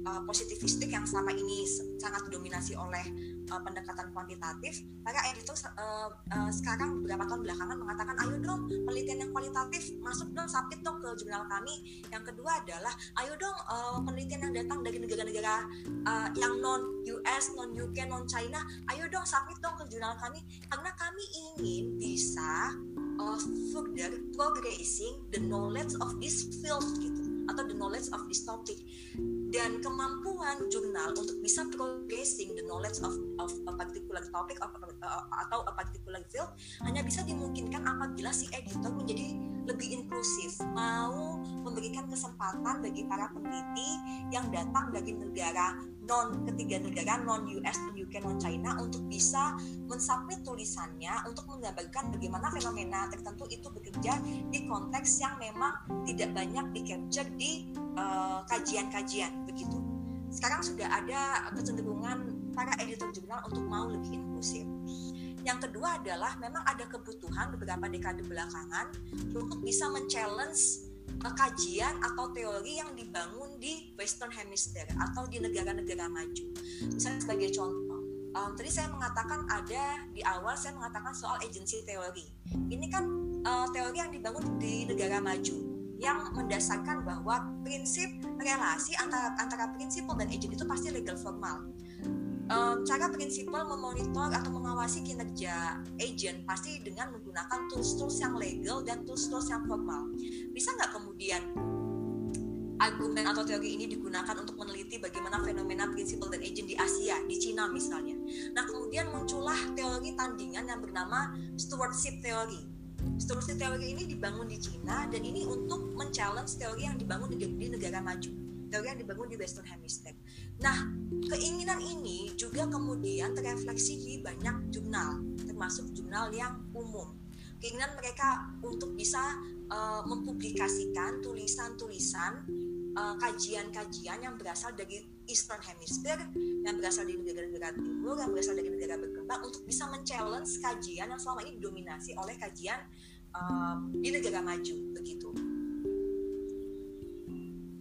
uh, positivistik yang selama ini sangat didominasi oleh uh, pendekatan kuantitatif, maka editor uh, uh, sekarang beberapa tahun belakangan mengatakan ayo dong penelitian yang kualitatif masuk dong submit dong ke jurnal kami. Yang kedua adalah ayo dong uh, penelitian yang datang dari negara-negara uh, yang non US, non UK, non China, ayo dong submit dong ke jurnal kami karena kami ingin bisa uh, further progressing the knowledge of this field gitu atau the knowledge of this topic. Dan kemampuan jurnal untuk bisa progressing the knowledge of, of a particular topic of, uh, atau a particular field hanya bisa dimungkinkan apabila si editor menjadi lebih inklusif mau memberikan kesempatan bagi para peneliti yang datang dari negara non ketiga negara non US non UK non China untuk bisa mensubmit tulisannya untuk menggambarkan bagaimana fenomena tertentu itu bekerja di konteks yang memang tidak banyak di capture di uh, kajian-kajian begitu. Sekarang sudah ada kecenderungan para editor jurnal untuk mau lebih inklusif. Yang kedua adalah memang ada kebutuhan beberapa dekade belakangan untuk bisa men-challenge kajian atau teori yang dibangun di Western Hemisphere atau di negara-negara maju. Misalnya sebagai contoh, um, tadi saya mengatakan ada di awal saya mengatakan soal agency teori. Ini kan uh, teori yang dibangun di negara maju yang mendasarkan bahwa prinsip relasi antara antara prinsipal dan agent itu pasti legal formal um, cara prinsipal memonitor atau mengawasi kinerja agent pasti dengan menggunakan tools-tools yang legal dan tools-tools yang formal. Bisa nggak kemudian argumen atau teori ini digunakan untuk meneliti bagaimana fenomena prinsipal dan agent di Asia, di Cina misalnya. Nah kemudian muncullah teori tandingan yang bernama stewardship theory. Stewardship theory ini dibangun di Cina dan ini untuk men-challenge teori yang dibangun di, di negara maju, teori yang dibangun di Western Hemisphere. Nah, keinginan ini juga kemudian terefleksi di banyak jurnal, termasuk jurnal yang umum. Keinginan mereka untuk bisa uh, mempublikasikan tulisan-tulisan, uh, kajian-kajian yang berasal dari Eastern Hemisphere yang berasal dari negara-negara timur yang berasal dari negara berkembang untuk bisa men-challenge kajian yang selama ini didominasi oleh kajian um, di negara maju begitu.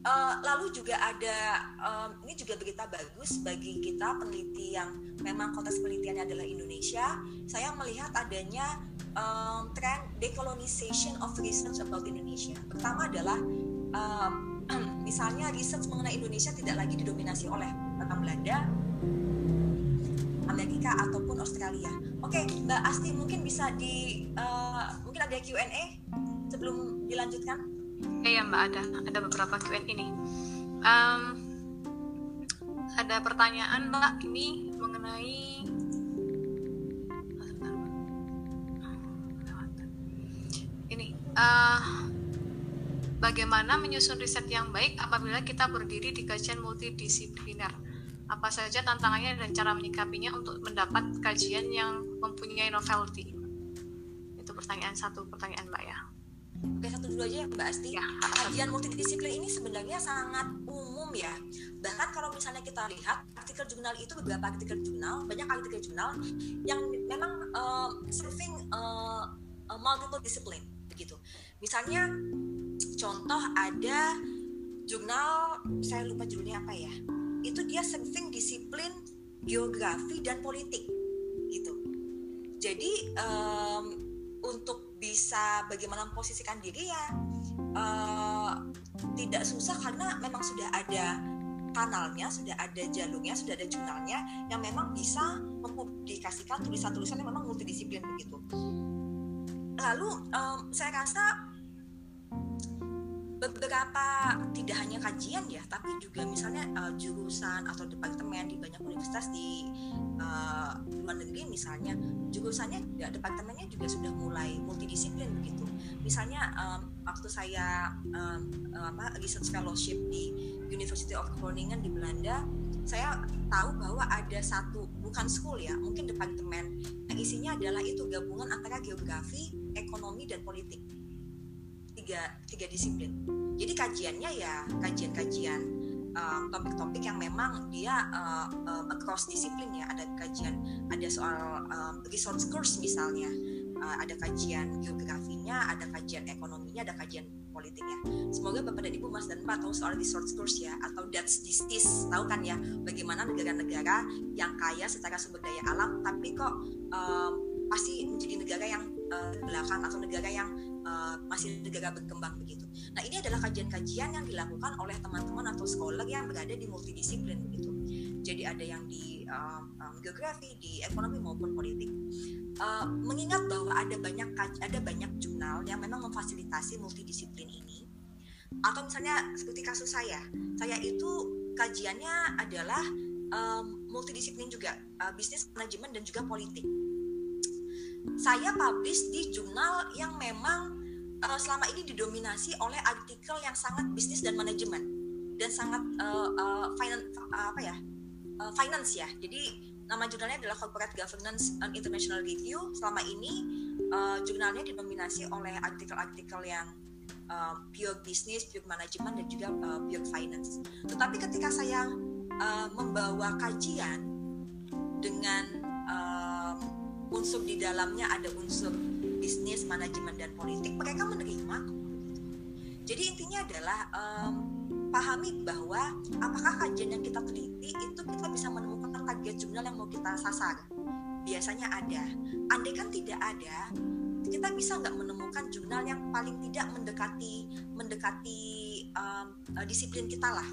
Uh, lalu juga ada um, ini juga berita bagus bagi kita peneliti yang memang konteks penelitiannya adalah Indonesia. Saya melihat adanya um, tren decolonization of research about Indonesia. Pertama adalah um, misalnya research mengenai Indonesia tidak lagi didominasi oleh orang Belanda, Amerika ataupun Australia. Oke, Mbak Asti mungkin bisa di uh, mungkin ada Q&A sebelum dilanjutkan. Iya Mbak ada, ada beberapa Q&A ini. Um, ada pertanyaan Mbak ini mengenai ini uh, bagaimana menyusun riset yang baik apabila kita berdiri di kajian multidisipliner? Apa saja tantangannya dan cara menyikapinya untuk mendapat kajian yang mempunyai novelty? Itu pertanyaan satu pertanyaan mbak ya Oke satu dulu aja ya Mbak Asti. Ya, Kajian multidisiplin ini sebenarnya sangat umum ya. Bahkan kalau misalnya kita lihat artikel jurnal itu beberapa artikel jurnal, banyak artikel jurnal yang memang uh, serving uh, uh, multiple discipline begitu. Misalnya contoh ada jurnal saya lupa judulnya apa ya. Itu dia serving disiplin geografi dan politik gitu. Jadi um, untuk bisa bagaimana memposisikan diri ya uh, tidak susah karena memang sudah ada kanalnya, sudah ada jalurnya, sudah ada jurnalnya yang memang bisa mempublikasikan tulisan-tulisan yang memang multidisiplin begitu. Lalu um, saya rasa beberapa tidak hanya kajian ya tapi juga misalnya uh, jurusan atau departemen di banyak universitas di uh, luar negeri misalnya jurusannya ya departemennya juga sudah mulai multidisiplin begitu misalnya um, waktu saya um, apa research fellowship di University of Groningen di Belanda saya tahu bahwa ada satu bukan school ya mungkin departemen. Yang isinya adalah itu gabungan antara geografi ekonomi dan politik tiga tiga disiplin. Jadi kajiannya ya kajian-kajian um, topik-topik yang memang dia uh, uh, across disiplin ya. Ada kajian, ada soal um, resource course misalnya, uh, ada kajian geografinya, ada kajian ekonominya, ada kajian politiknya. Semoga Bapak dan Ibu Mas dan Mbak tahu soal resource course ya atau Dutch disease tahu kan ya bagaimana negara-negara yang kaya secara sumber daya alam tapi kok um, pasti menjadi negara yang uh, belakang atau negara yang uh, masih negara berkembang begitu. Nah ini adalah kajian-kajian yang dilakukan oleh teman-teman atau scholar yang berada di multidisiplin begitu. Jadi ada yang di um, geografi, di ekonomi maupun politik. Uh, mengingat bahwa ada banyak ada banyak jurnal yang memang memfasilitasi multidisiplin ini, atau misalnya seperti kasus saya, saya itu kajiannya adalah um, multidisiplin juga, uh, bisnis manajemen dan juga politik saya publish di jurnal yang memang uh, selama ini didominasi oleh artikel yang sangat bisnis dan manajemen. Dan sangat uh, uh, finance uh, apa ya? Uh, finance ya. Jadi nama jurnalnya adalah Corporate Governance and International Review. Selama ini uh, jurnalnya didominasi oleh artikel-artikel yang uh, pure business, pure management dan juga uh, pure finance. Tetapi ketika saya uh, membawa kajian dengan unsur di dalamnya ada unsur bisnis, manajemen dan politik, mereka menerima. Jadi intinya adalah um, pahami bahwa apakah kajian yang kita teliti itu kita bisa menemukan target jurnal yang mau kita sasar. Biasanya ada. Andai kan tidak ada, kita bisa nggak menemukan jurnal yang paling tidak mendekati mendekati um, disiplin kita lah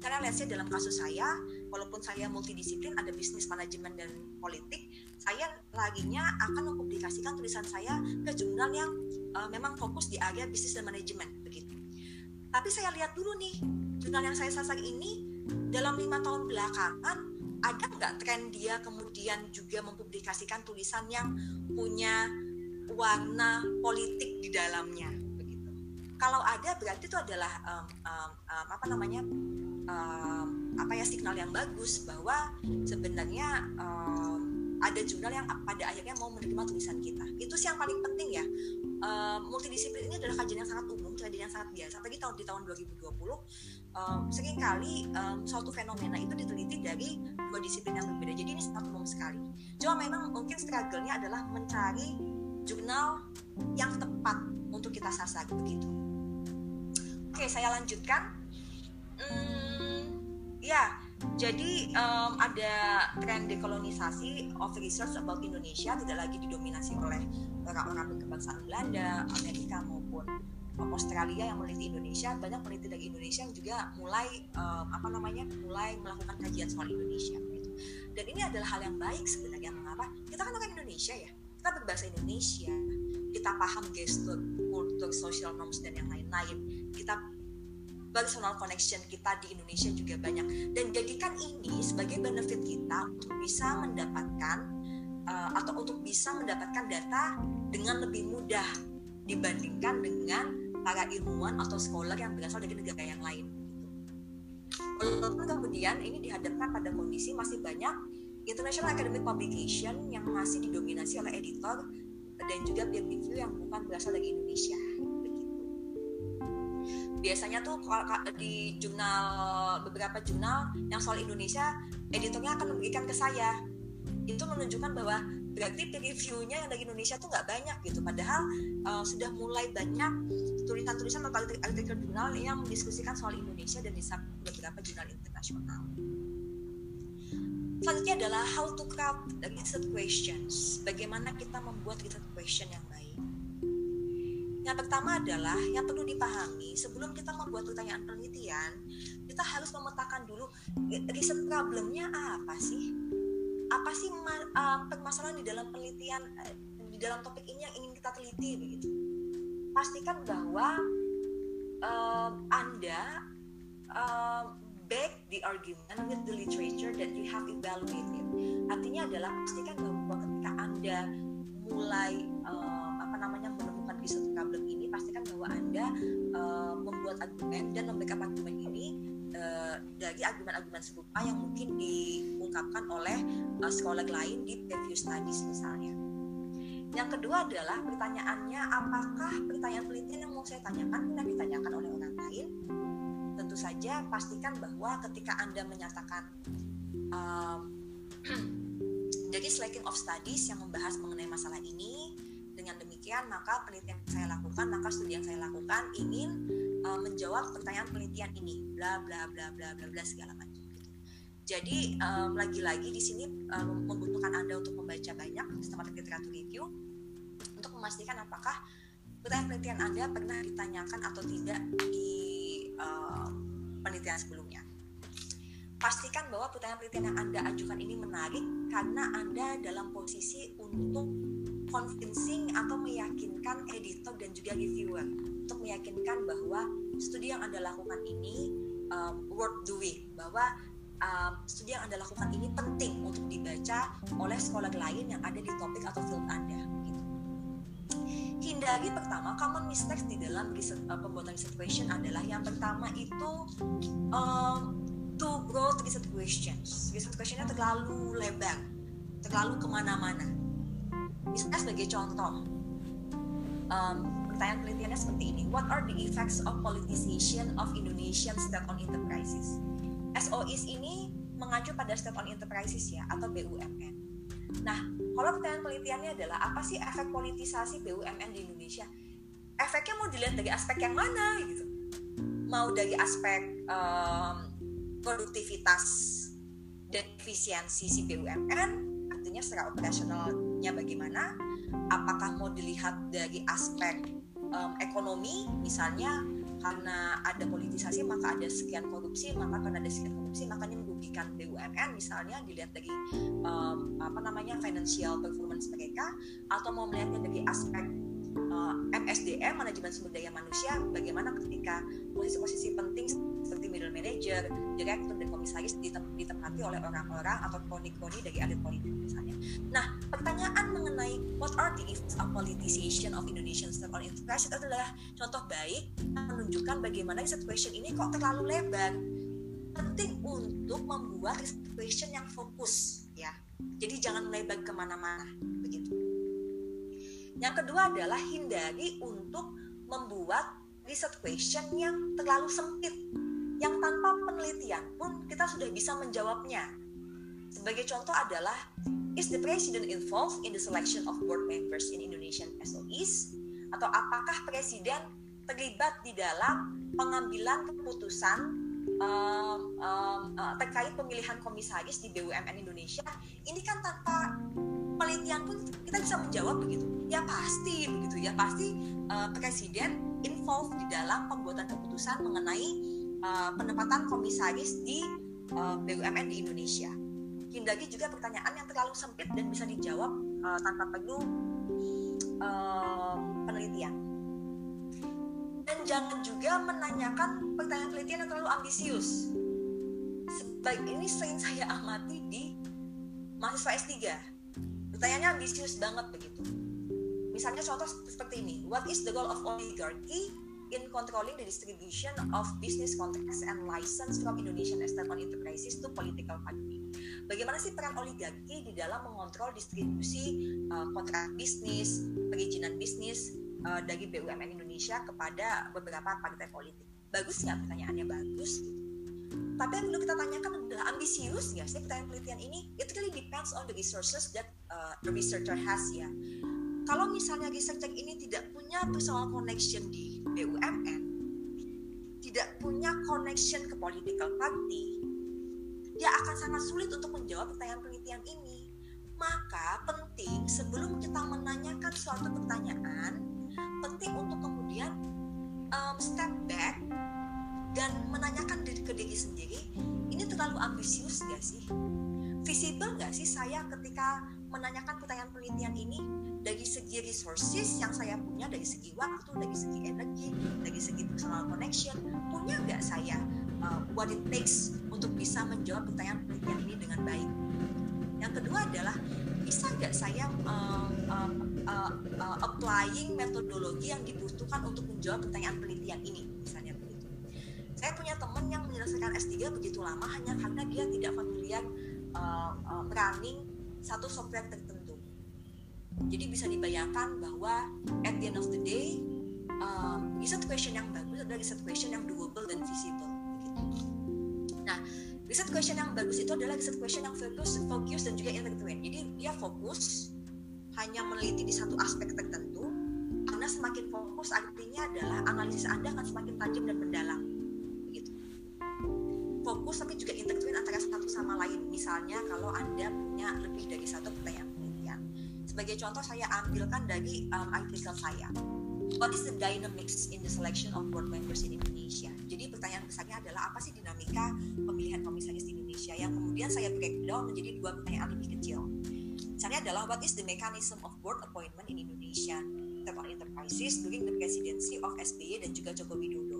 karena say dalam kasus saya walaupun saya multidisiplin ada bisnis manajemen dan politik saya laginya akan mempublikasikan tulisan saya ke jurnal yang uh, memang fokus di area bisnis dan manajemen begitu. Tapi saya lihat dulu nih jurnal yang saya sasar ini dalam lima tahun belakangan ada nggak tren dia kemudian juga mempublikasikan tulisan yang punya warna politik di dalamnya begitu? Kalau ada berarti itu adalah um, um, um, apa namanya um, apa ya signal yang bagus bahwa sebenarnya um, ada jurnal yang pada akhirnya mau menerima tulisan kita. Itu sih yang paling penting ya. Uh, multidisiplin ini adalah kajian yang sangat umum kajian yang sangat biasa. Tapi tahun di tahun 2020 um, sering kali um, suatu fenomena itu diteliti dari dua disiplin yang berbeda. Jadi ini sangat umum sekali. Cuma memang mungkin struggle-nya adalah mencari jurnal yang tepat untuk kita sasar begitu. Oke saya lanjutkan. Hmm, ya jadi um, ada tren dekolonisasi of research about Indonesia tidak lagi didominasi oleh orang-orang berkebangsaan Belanda, Amerika maupun Australia yang meneliti Indonesia. Banyak peneliti dari Indonesia yang juga mulai um, apa namanya mulai melakukan kajian soal Indonesia. Gitu. Dan ini adalah hal yang baik sebenarnya. Mengapa? Kita kan orang Indonesia ya. Kita berbahasa Indonesia. Kita paham gestur, kultur, social norms dan yang lain-lain. Kita personal connection kita di Indonesia juga banyak dan jadikan ini sebagai benefit kita untuk bisa mendapatkan uh, atau untuk bisa mendapatkan data dengan lebih mudah dibandingkan dengan para ilmuwan atau scholar yang berasal dari negara yang lain. Walaupun kemudian ini dihadapkan pada kondisi masih banyak international academic publication yang masih didominasi oleh editor dan juga peer review yang bukan berasal dari Indonesia biasanya tuh di jurnal beberapa jurnal yang soal Indonesia editornya akan memberikan ke saya. Itu menunjukkan bahwa berarti reviewnya yang dari Indonesia tuh nggak banyak gitu. Padahal uh, sudah mulai banyak tulisan-tulisan atau artikel jurnal yang mendiskusikan soal Indonesia dan di beberapa jurnal internasional. Selanjutnya adalah how to craft research questions. Bagaimana kita membuat research question yang baik yang pertama adalah yang perlu dipahami sebelum kita membuat pertanyaan penelitian, kita harus memetakan dulu riset problemnya apa sih? Apa sih uh, permasalahan di dalam penelitian uh, di dalam topik ini yang ingin kita teliti begitu? Pastikan bahwa uh, Anda uh, back the argument with the literature that you have evaluated. Artinya adalah pastikan bahwa ketika Anda mulai uh, apa namanya di satu problem ini pastikan bahwa anda uh, membuat argumen dan membackup argumen ini uh, dari argumen-argumen serupa yang mungkin diungkapkan oleh uh, sekolah lain di preview studies misalnya. Yang kedua adalah pertanyaannya apakah pertanyaan penelitian yang mau saya tanyakan pernah ditanyakan oleh orang lain? Tentu saja pastikan bahwa ketika anda menyatakan um, jadi slacking of studies yang membahas mengenai masalah ini dengan demikian maka penelitian yang saya lakukan maka studi yang saya lakukan ingin uh, menjawab pertanyaan penelitian ini bla bla bla bla bla bla segala macam gitu. jadi um, lagi-lagi di sini um, membutuhkan anda untuk membaca banyak sistematik literatur review untuk memastikan apakah pertanyaan penelitian anda pernah ditanyakan atau tidak di um, penelitian sebelumnya pastikan bahwa pertanyaan penelitian yang Anda ajukan ini menarik karena Anda dalam posisi untuk convincing atau meyakinkan editor dan juga reviewer untuk meyakinkan bahwa studi yang anda lakukan ini um, worth doing. Bahwa um, studi yang anda lakukan ini penting untuk dibaca oleh sekolah lain yang ada di topik atau field anda gitu. hindari pertama common mistakes di dalam research, uh, pembuatan research question adalah yang pertama itu um, too broad research questions. Research questionnya terlalu lebar terlalu ke mana-mana Misalnya sebagai contoh, um, pertanyaan penelitiannya seperti ini. What are the effects of politicization of Indonesian state-owned enterprises? SOIs ini mengacu pada state-owned enterprises ya, atau BUMN. Nah, kalau pertanyaan penelitiannya adalah apa sih efek politisasi BUMN di Indonesia? Efeknya mau dilihat dari aspek yang mana gitu? Mau dari aspek um, produktivitas dan efisiensi si BUMN artinya secara operasionalnya bagaimana apakah mau dilihat dari aspek um, ekonomi misalnya karena ada politisasi maka ada sekian korupsi maka karena ada sekian korupsi makanya merugikan BUMN misalnya dilihat dari um, apa namanya financial performance mereka atau mau melihatnya dari aspek MSDM manajemen sumber daya manusia bagaimana ketika posisi-posisi penting seperti middle manager, direktur dan komisaris ditempati oleh orang-orang atau kroni-kroni dari elit politik misalnya. Nah, pertanyaan mengenai what are the effects of politicization of Indonesian state-owned enterprise adalah contoh baik menunjukkan bagaimana situation ini kok terlalu lebar. Penting untuk membuat question yang fokus ya Jadi jangan melebar ke mana-mana begitu. Yang kedua adalah hindari untuk membuat research question yang terlalu sempit, yang tanpa penelitian pun kita sudah bisa menjawabnya. Sebagai contoh adalah, is the president involved in the selection of board members in Indonesian SOEs? Atau apakah presiden terlibat di dalam pengambilan keputusan um, um, uh, terkait pemilihan komisaris di BUMN Indonesia? Ini kan tanpa penelitian pun kita bisa menjawab begitu. Ya pasti begitu ya pasti uh, presiden involved di dalam pembuatan keputusan mengenai uh, penempatan komisaris di uh, BUMN di Indonesia. Hindari juga pertanyaan yang terlalu sempit dan bisa dijawab uh, tanpa perlu uh, penelitian. Dan jangan juga menanyakan pertanyaan penelitian yang terlalu ambisius. Sebaik ini sering saya amati di mahasiswa S3. Pertanyaannya ambisius banget begitu Misalnya contoh seperti ini, what is the goal of oligarchy in controlling the distribution of business contracts and license from Indonesian state-owned enterprises to political party? Bagaimana sih peran oligarki di dalam mengontrol distribusi uh, kontrak bisnis, perizinan bisnis uh, dari BUMN Indonesia kepada beberapa partai politik? Bagus nggak pertanyaannya bagus? Tapi yang perlu kita tanyakan adalah ambisius nggak sih pertanyaan penelitian ini? It really depends on the resources that uh, the researcher has ya kalau misalnya researcher ini tidak punya personal connection di BUMN, tidak punya connection ke political party, dia akan sangat sulit untuk menjawab pertanyaan penelitian ini. Maka penting sebelum kita menanyakan suatu pertanyaan, penting untuk kemudian um, step back dan menanyakan diri ke diri sendiri, ini terlalu ambisius gak sih? Visible gak sih saya ketika menanyakan pertanyaan penelitian ini dari segi resources yang saya punya dari segi waktu dari segi energi dari segi personal connection punya nggak saya uh, what it takes untuk bisa menjawab pertanyaan penelitian ini dengan baik? Yang kedua adalah bisa nggak saya uh, uh, uh, uh, applying metodologi yang dibutuhkan untuk menjawab pertanyaan penelitian ini? Misalnya begitu. Saya punya teman yang menyelesaikan S3 begitu lama hanya karena dia tidak familiar uh, uh, running satu software tertentu jadi bisa dibayangkan bahwa at the end of the day, um, research question yang bagus adalah research question yang doable dan visible. Nah, research question yang bagus itu adalah research question yang fokus, fokus dan juga intertwined. Jadi dia fokus hanya meneliti di satu aspek tertentu, karena semakin fokus artinya adalah analisis Anda akan semakin tajam dan mendalam. Begitu. Fokus tapi juga intertwined antara satu sama lain. Misalnya kalau Anda punya lebih dari satu pertanyaan sebagai contoh saya ambilkan dari um, artikel saya. What is the dynamics in the selection of board members in Indonesia? Jadi pertanyaan besarnya adalah apa sih dinamika pemilihan komisaris di Indonesia yang kemudian saya breakdown menjadi dua pertanyaan lebih kecil? Misalnya adalah what is the mechanism of board appointment in Indonesia? State enterprises during the presidency of SBY dan juga Joko Widodo.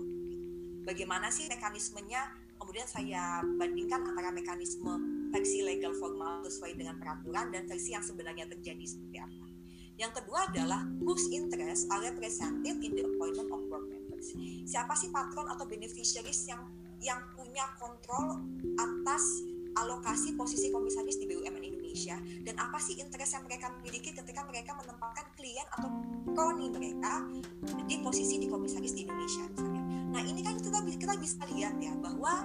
Bagaimana sih mekanismenya? Kemudian saya bandingkan antara mekanisme versi legal formal sesuai dengan peraturan dan versi yang sebenarnya terjadi seperti apa. Yang kedua adalah whose interest are represented in the appointment of board members. Siapa sih patron atau beneficiaries yang yang punya kontrol atas alokasi posisi komisaris di BUMN Indonesia dan apa sih interest yang mereka miliki ketika mereka menempatkan klien atau kroni mereka di posisi di komisaris di Indonesia misalnya. Nah ini kan kita kita bisa lihat ya bahwa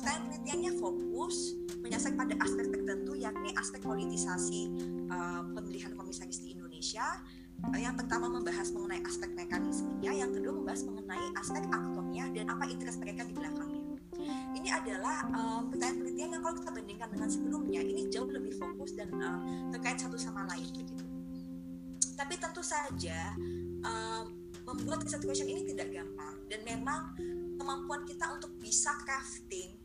pertanyaan penelitiannya fokus menyasar pada aspek tertentu yakni aspek politisasi uh, pemilihan komisaris di Indonesia. Uh, yang pertama membahas mengenai aspek mekanismenya yang kedua membahas mengenai aspek aktornya dan apa interest mereka di belakangnya. Ini adalah uh, pertanyaan penelitian yang kalau kita bandingkan dengan sebelumnya ini jauh lebih fokus dan uh, terkait satu sama lain begitu. Tapi tentu saja uh, membuat research question ini tidak gampang dan memang kemampuan kita untuk bisa crafting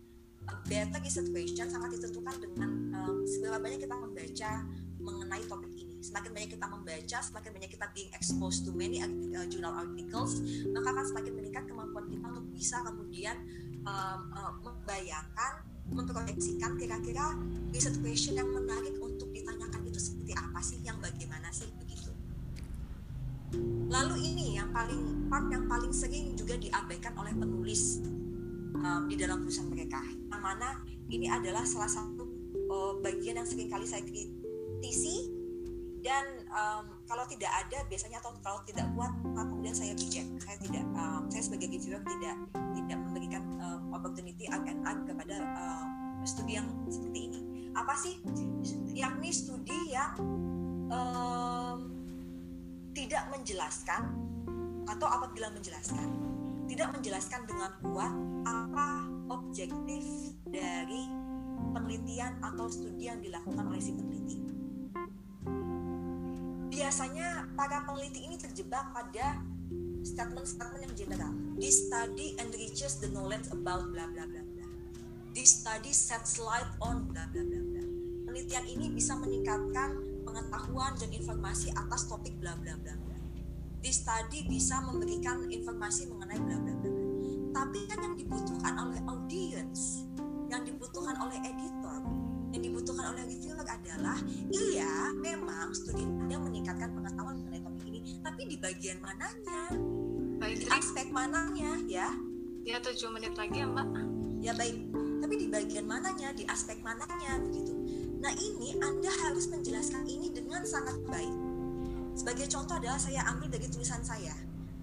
a better research question sangat ditentukan dengan um, seberapa banyak kita membaca mengenai topik ini. Semakin banyak kita membaca, semakin banyak kita being exposed to many uh, journal articles, maka akan semakin meningkat kemampuan kita untuk bisa kemudian um, uh, membayangkan, memproyeksikan kira-kira research question yang menarik untuk ditanyakan itu seperti apa sih, yang bagaimana sih begitu. Lalu ini yang paling part yang paling sering juga diabaikan oleh penulis um, di dalam tulisan mereka mana ini adalah salah satu uh, bagian yang sering kali saya kritisi dan um, kalau tidak ada biasanya atau kalau tidak kuat maka kemudian saya reject. Saya tidak um, saya sebagai reviewer tidak tidak memberikan um, opportunity and kepada um, studi yang seperti ini. Apa sih? Yakni studi yang um, tidak menjelaskan atau apabila menjelaskan. Tidak menjelaskan dengan kuat apa objektif dari penelitian atau studi yang dilakukan oleh si peneliti. Biasanya para peneliti ini terjebak pada statement-statement yang general. This study enriches the knowledge about bla bla bla bla. This study sets light on bla bla bla bla. Penelitian ini bisa meningkatkan pengetahuan dan informasi atas topik bla bla bla bla. This study bisa memberikan informasi mengenai bla bla bla. Tapi kan yang dibutuhkan oleh audience yang dibutuhkan oleh editor yang dibutuhkan oleh reviewer adalah iya memang studi Anda meningkatkan pengetahuan mengenai topik ini tapi di bagian mananya? Baik di aspek mananya ya? Ya tujuh menit lagi ya mbak. Ya baik. Tapi di bagian mananya di aspek mananya begitu. Nah ini Anda harus menjelaskan ini dengan sangat baik. Sebagai contoh adalah saya ambil dari tulisan saya.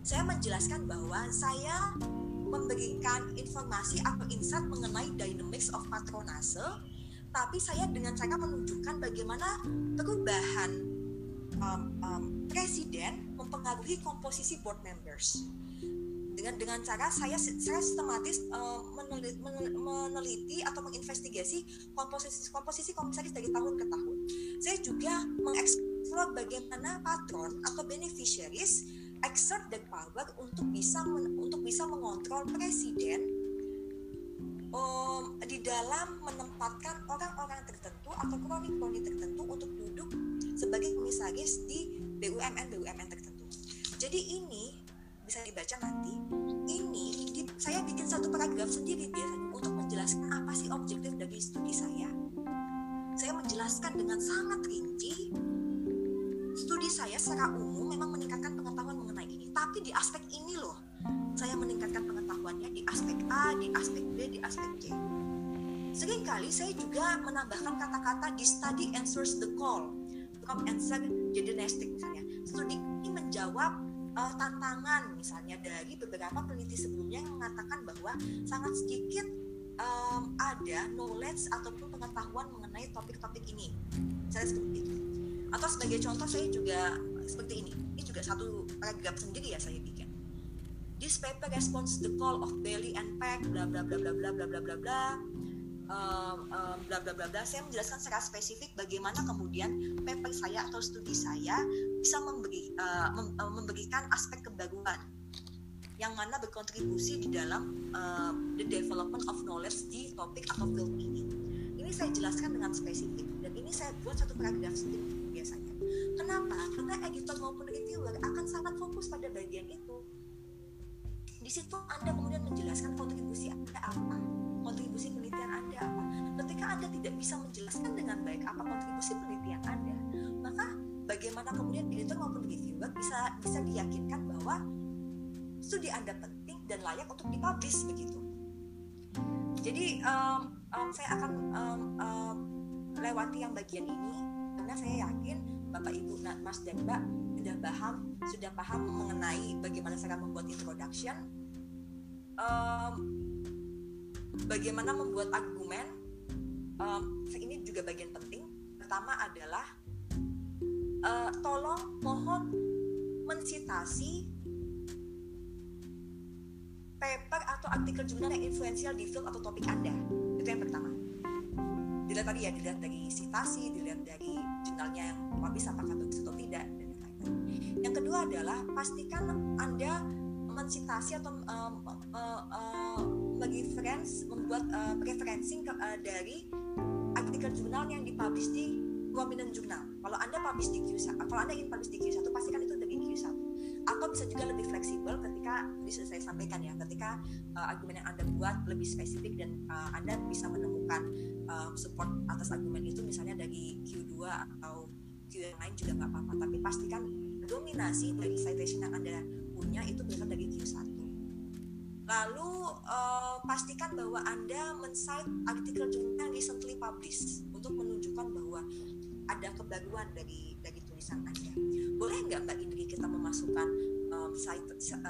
Saya menjelaskan bahwa saya memberikan informasi atau insight mengenai dynamics of patronase tapi saya dengan cara menunjukkan bagaimana perubahan um, um, presiden mempengaruhi komposisi board members dengan dengan cara saya saya sistematis uh, meneliti, meneliti atau menginvestigasi komposisi komposisi komisaris dari tahun ke tahun. Saya juga mengeksplor bagaimana patron atau beneficiaries exert the power untuk bisa men, untuk bisa mengontrol presiden um, di dalam menempatkan orang-orang tertentu atau kroni-kroni tertentu untuk duduk sebagai komisaris di BUMN BUMN tertentu. Jadi ini bisa dibaca nanti. Ini saya bikin satu paragraf sendiri biasanya untuk menjelaskan apa sih objektif dari studi saya. Saya menjelaskan dengan sangat rinci studi saya secara umum memang meningkatkan tapi di aspek ini loh saya meningkatkan pengetahuannya di aspek A, di aspek B, di aspek C. Seringkali saya juga menambahkan kata-kata di study answers the call. From answer genetic misalnya. Studi ini menjawab uh, tantangan misalnya dari beberapa peneliti sebelumnya yang mengatakan bahwa sangat sedikit um, ada knowledge ataupun pengetahuan mengenai topik-topik ini. Saya seperti itu. Atau sebagai contoh saya juga seperti ini juga satu paragraf sendiri ya saya bikin. This paper responds the call of Bailey and Peck bla bla bla bla bla bla bla bla. Bla bla bla bla bla. Saya menjelaskan secara spesifik bagaimana kemudian paper saya atau studi saya bisa memberi mem, uh, memberikan aspek kebaruan yang mana berkontribusi di dalam the development of knowledge di topik atau field ini. Ini saya jelaskan dengan spesifik dan ini saya buat satu paragraf sendiri? Karena editor maupun reviewer akan sangat fokus pada bagian itu. Di situ Anda kemudian menjelaskan kontribusi Anda apa, kontribusi penelitian Anda apa. Ketika Anda tidak bisa menjelaskan dengan baik apa kontribusi penelitian Anda, maka bagaimana kemudian editor maupun reviewer bisa bisa diyakinkan bahwa studi Anda penting dan layak untuk dipublish begitu. Jadi um, um, saya akan um, um, lewati yang bagian ini karena saya yakin Bapak Ibu Mas dan Mbak sudah paham sudah paham mengenai bagaimana cara membuat introduction. Um, bagaimana membuat argumen? Um, ini juga bagian penting. Pertama adalah uh, tolong mohon mensitasi paper atau artikel jurnal yang influensial di field atau topik Anda. Itu yang pertama dilihat tadi ya dilihat dari citasi dilihat dari jurnalnya yang publish apakah bagus atau tidak dan lain-lain. Yang kedua adalah pastikan anda mensitasi atau um, uh, uh, bagi friends membuat uh, preferencing uh, dari artikel jurnal yang dipublish di prominent jurnal kalau anda publish di Q1 kalau anda ingin publish di Q1 pastikan itu dari Q1 atau bisa juga lebih fleksibel ketika bisa saya sampaikan ya ketika uh, argumen yang anda buat lebih spesifik dan uh, anda bisa menemukan uh, support atas argumen itu misalnya dari Q2 atau Q yang lain juga nggak apa-apa. Tapi pastikan dominasi dari citation yang anda punya itu berasal dari Q1 lalu uh, pastikan bahwa anda men-cite artikel jurnal recently published untuk menunjukkan bahwa ada kebaruan dari dari tulisan anda boleh nggak mbak Indri kita memasukkan um,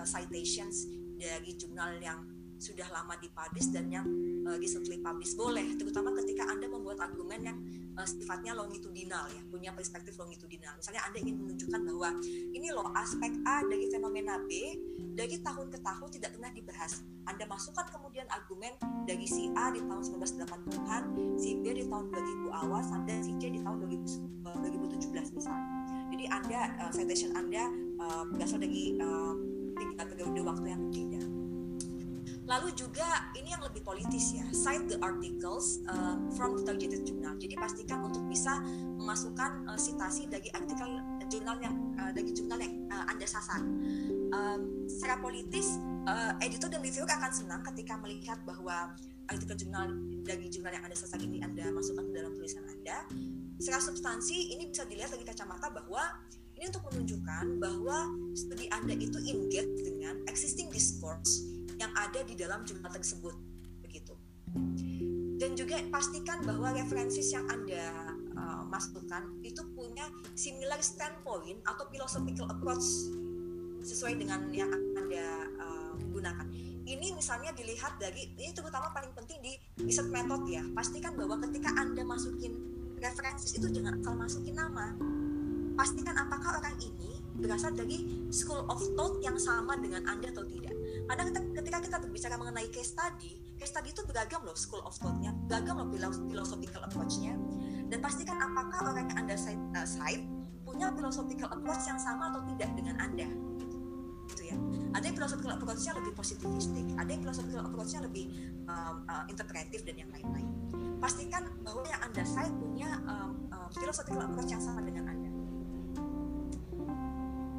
citations dari jurnal yang sudah lama dipublish dan yang uh, recently publish boleh terutama ketika anda membuat argumen yang uh, sifatnya longitudinal ya punya perspektif longitudinal. Misalnya anda ingin menunjukkan bahwa ini loh aspek A dari fenomena B dari tahun ke tahun tidak pernah dibahas. Anda masukkan kemudian argumen dari si A di tahun 1980-an si B di tahun 2000 awal sampai si C di tahun 2000, uh, 2017 misalnya jadi anda uh, citation anda uh, berasal dari uh, tiga periode waktu yang berbeda Lalu juga ini yang lebih politis ya, cite the articles uh, from the targeted journal. Jadi pastikan untuk bisa memasukkan uh, citasi dari artikel jurnal yang uh, dari jurnal yang uh, anda sasar. Um, secara politis, uh, editor dan reviewer akan senang ketika melihat bahwa artikel jurnal dari jurnal yang anda sasar ini anda masukkan ke dalam tulisan anda. Secara substansi ini bisa dilihat dari kacamata bahwa ini untuk menunjukkan bahwa studi anda itu engage dengan existing discourse yang ada di dalam jurnal tersebut begitu. Dan juga pastikan bahwa referensi yang anda uh, masukkan itu punya similar standpoint atau philosophical approach sesuai dengan yang anda uh, gunakan. Ini misalnya dilihat dari ini terutama paling penting di research method ya. Pastikan bahwa ketika anda masukin referensi itu jangan asal masukin nama pastikan apakah orang ini berasal dari school of thought yang sama dengan anda atau tidak. Karena ketika kita berbicara mengenai case study case study itu beragam loh school of thought-nya beragam loh philosophical approach-nya. Dan pastikan apakah orang yang anda cite, uh, cite punya philosophical approach yang sama atau tidak dengan anda. Gitu ya. Ada yang philosophical approach-nya lebih positivistik ada yang philosophical approach-nya lebih um, uh, interpretif dan yang lain-lain pastikan bahwa yang anda cite punya um, um, philosophical approach yang sama dengan anda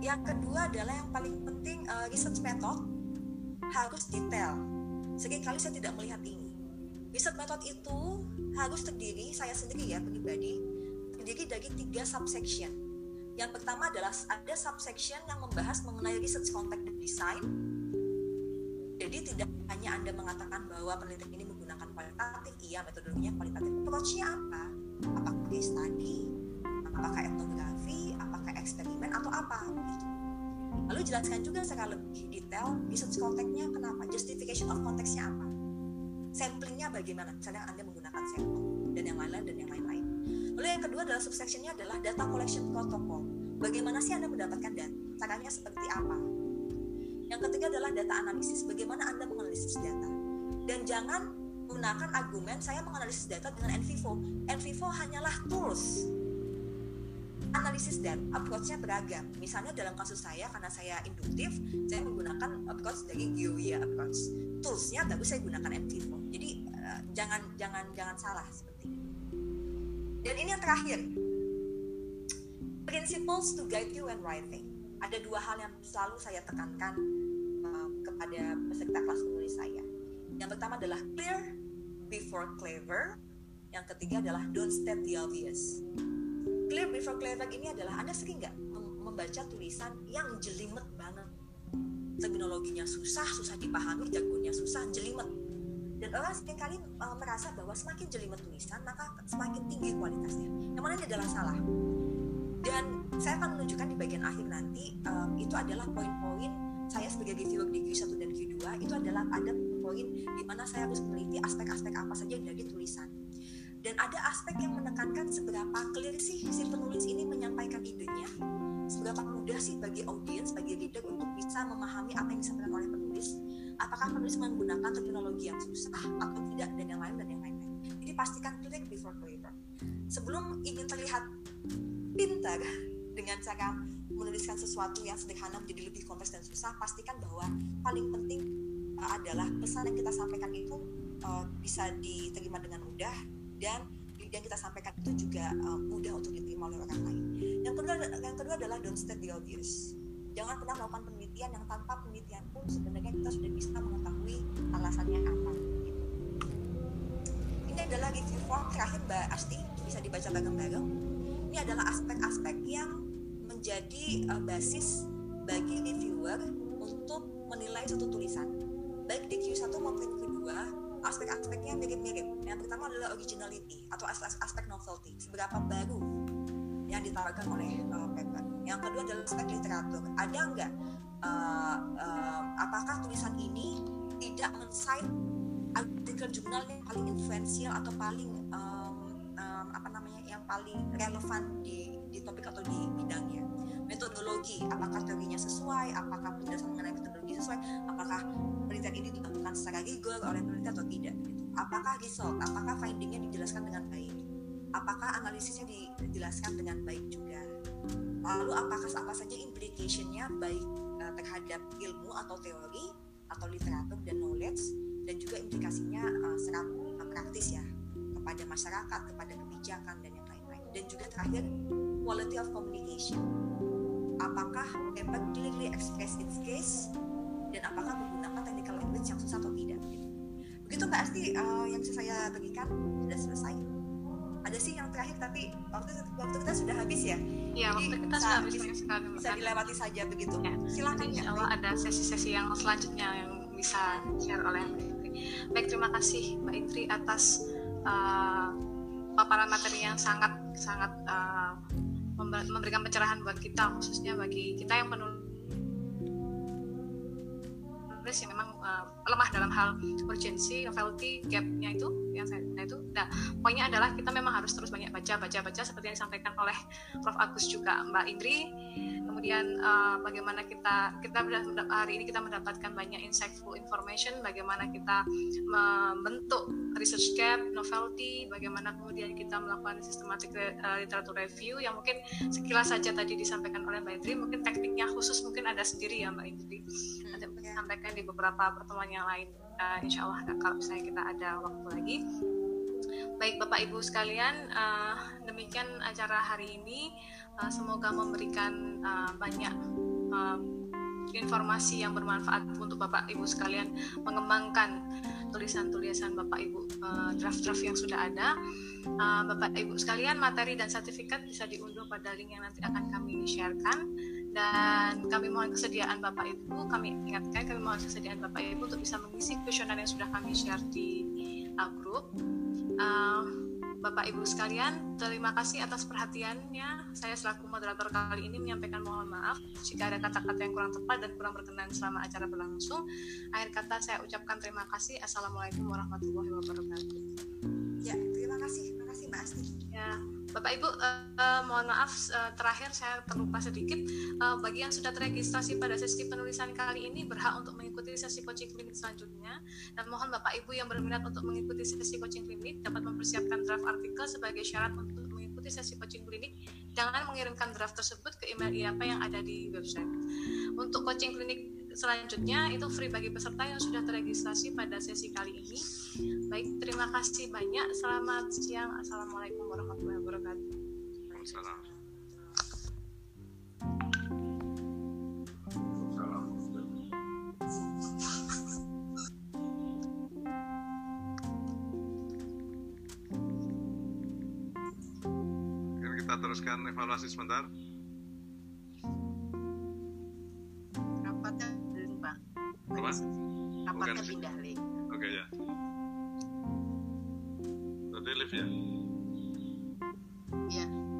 yang kedua adalah yang paling penting uh, research method harus detail. Seringkali saya tidak melihat ini. Research method itu harus terdiri, saya sendiri ya pribadi, terdiri dari tiga subsection. Yang pertama adalah ada subsection yang membahas mengenai research context dan design. Jadi tidak hanya Anda mengatakan bahwa penelitian ini menggunakan kualitatif, iya metodologinya kualitatif. Approach-nya apa? Apakah case study? Apakah etnografi? Apakah eksperimen? Atau apa? Lalu jelaskan juga secara lebih detail research konteksnya kenapa, justification of konteksnya apa, samplingnya bagaimana, misalnya Anda menggunakan sampel dan yang lain-lain dan yang lain-lain. Lalu yang kedua adalah subsectionnya adalah data collection protocol. Bagaimana sih Anda mendapatkan data? Caranya seperti apa? Yang ketiga adalah data analisis. Bagaimana Anda menganalisis data? Dan jangan gunakan argumen saya menganalisis data dengan NVivo. NVivo hanyalah tools analisis dan approach-nya beragam. Misalnya dalam kasus saya karena saya induktif, saya menggunakan approach dari Gioia approach. Tools-nya bagus saya gunakan NVivo. Jadi uh, jangan jangan jangan salah seperti ini. Dan ini yang terakhir. Principles to guide you when writing. Ada dua hal yang selalu saya tekankan uh, kepada peserta kelas menulis saya. Yang pertama adalah clear before clever. Yang ketiga adalah don't state the obvious. Clear before clever ini adalah Anda sering nggak membaca tulisan yang jelimet banget? Terminologinya susah, susah dipahami, jargonnya susah, jelimet. Dan orang sering kali uh, merasa bahwa semakin jelimet tulisan maka semakin tinggi kualitasnya. Yang mana ini adalah salah saya akan menunjukkan di bagian akhir nanti um, itu adalah poin-poin saya sebagai reviewer di Q1 dan Q2 itu adalah ada poin di mana saya harus meneliti aspek-aspek apa saja dari tulisan. Dan ada aspek yang menekankan seberapa clear sih si penulis ini menyampaikan idenya seberapa mudah sih bagi audiens bagi reader untuk bisa memahami apa yang disampaikan oleh penulis. Apakah penulis menggunakan terminologi yang susah atau tidak dan yang lain dan yang lain jadi pastikan clear before clever sebelum ingin terlihat pintar dengan cara menuliskan sesuatu yang sederhana menjadi lebih kompleks dan susah pastikan bahwa paling penting uh, adalah pesan yang kita sampaikan itu uh, bisa diterima dengan mudah dan yang kita sampaikan itu juga uh, mudah untuk diterima oleh orang lain. Yang kedua, yang kedua adalah don't state the obvious. Jangan pernah melakukan penelitian yang tanpa penelitian pun sebenarnya kita sudah bisa mengetahui alasannya apa. Ini adalah review form terakhir Mbak Asti bisa dibaca bareng-bareng. Ini adalah aspek-aspek yang menjadi uh, basis bagi reviewer untuk menilai suatu tulisan baik di satu maupun kedua aspek-aspeknya mirip-mirip. Yang pertama adalah originality atau aspek novelty, seberapa baru yang ditawarkan oleh uh, paper. Yang kedua adalah aspek literatur. Ada nggak uh, uh, apakah tulisan ini tidak men-cite artikel jurnal yang paling influential atau paling um, um, apa namanya yang paling relevan di metodologi apakah teorinya sesuai apakah penjelasan mengenai metodologi sesuai apakah penelitian ini dilakukan secara rigor oleh peneliti atau tidak gitu. apakah result apakah findingnya dijelaskan dengan baik? Apakah analisisnya dijelaskan dengan baik juga? Lalu apakah apa saja implicationnya baik uh, terhadap ilmu atau teori atau literatur dan knowledge dan juga implikasinya uh, secara uh, praktis ya kepada masyarakat kepada kebijakan dan yang lain-lain. Dan juga terakhir quality of communication apakah paper clearly express its case? Dan apakah menggunakan technical language yang susah atau tidak gitu. begitu mbak Asti uh, yang saya berikan sudah selesai. Ada sih yang terakhir tapi waktu waktu kita sudah habis ya? Iya, waktu kita sudah habis banyak sekali bisa dilewati saja begitu. Ya. silakan ya Allah ada sesi-sesi yang selanjutnya yang bisa share oleh Mbak Indri. Baik terima kasih Mbak Indri atas uh, paparan materi yang sangat sangat uh, memberikan pencerahan buat kita khususnya bagi kita yang penulis yang memang uh, lemah dalam hal urgency, novelty, gapnya itu yang saya nah itu. Nah poinnya adalah kita memang harus terus banyak baca baca baca seperti yang disampaikan oleh Prof. Agus juga Mbak Indri. Kemudian uh, bagaimana kita kita hari ini kita mendapatkan banyak insightful information bagaimana kita membentuk research gap novelty bagaimana kemudian kita melakukan systematic uh, literatur review yang mungkin sekilas saja tadi disampaikan oleh Mbak Indri. Mungkin tekniknya khusus mungkin ada sendiri ya Mbak Indri. Nanti mungkin sampaikan di beberapa pertemuan yang lain uh, insya Allah kalau misalnya kita ada waktu lagi. Baik Bapak Ibu sekalian uh, demikian acara hari ini. Uh, semoga memberikan uh, banyak uh, informasi yang bermanfaat untuk Bapak Ibu sekalian mengembangkan tulisan-tulisan Bapak Ibu draft-draft yang sudah ada. Bapak Ibu sekalian materi dan sertifikat bisa diunduh pada link yang nanti akan kami sharekan dan kami mohon kesediaan Bapak Ibu, kami ingatkan kami mohon kesediaan Bapak Ibu untuk bisa mengisi kuesioner yang sudah kami share di uh, grup. Uh, Bapak Ibu sekalian, terima kasih atas perhatiannya. Saya selaku moderator kali ini menyampaikan mohon maaf jika ada kata-kata yang kurang tepat dan kurang berkenan selama acara berlangsung. Akhir kata saya ucapkan terima kasih. Assalamualaikum warahmatullahi wabarakatuh. Ya, terima kasih. Ya, Bapak Ibu, uh, uh, mohon maaf uh, terakhir saya terlupa sedikit. Uh, bagi yang sudah terregistrasi pada sesi penulisan kali ini berhak untuk mengikuti sesi coaching klinik selanjutnya. Dan mohon Bapak Ibu yang berminat untuk mengikuti sesi coaching klinik dapat mempersiapkan draft artikel sebagai syarat untuk mengikuti sesi coaching klinik. Jangan mengirimkan draft tersebut ke email IAP yang ada di website. Untuk coaching klinik selanjutnya itu free bagi peserta yang sudah terregistrasi pada sesi kali ini. Baik, terima kasih banyak. Selamat siang. Assalamualaikum warahmatullahi wabarakatuh. Waalaikumsalam. teruskan evaluasi sebentar. apa? Apakah pindah link oke okay, ya. Berarti lift ya? Iya. yeah.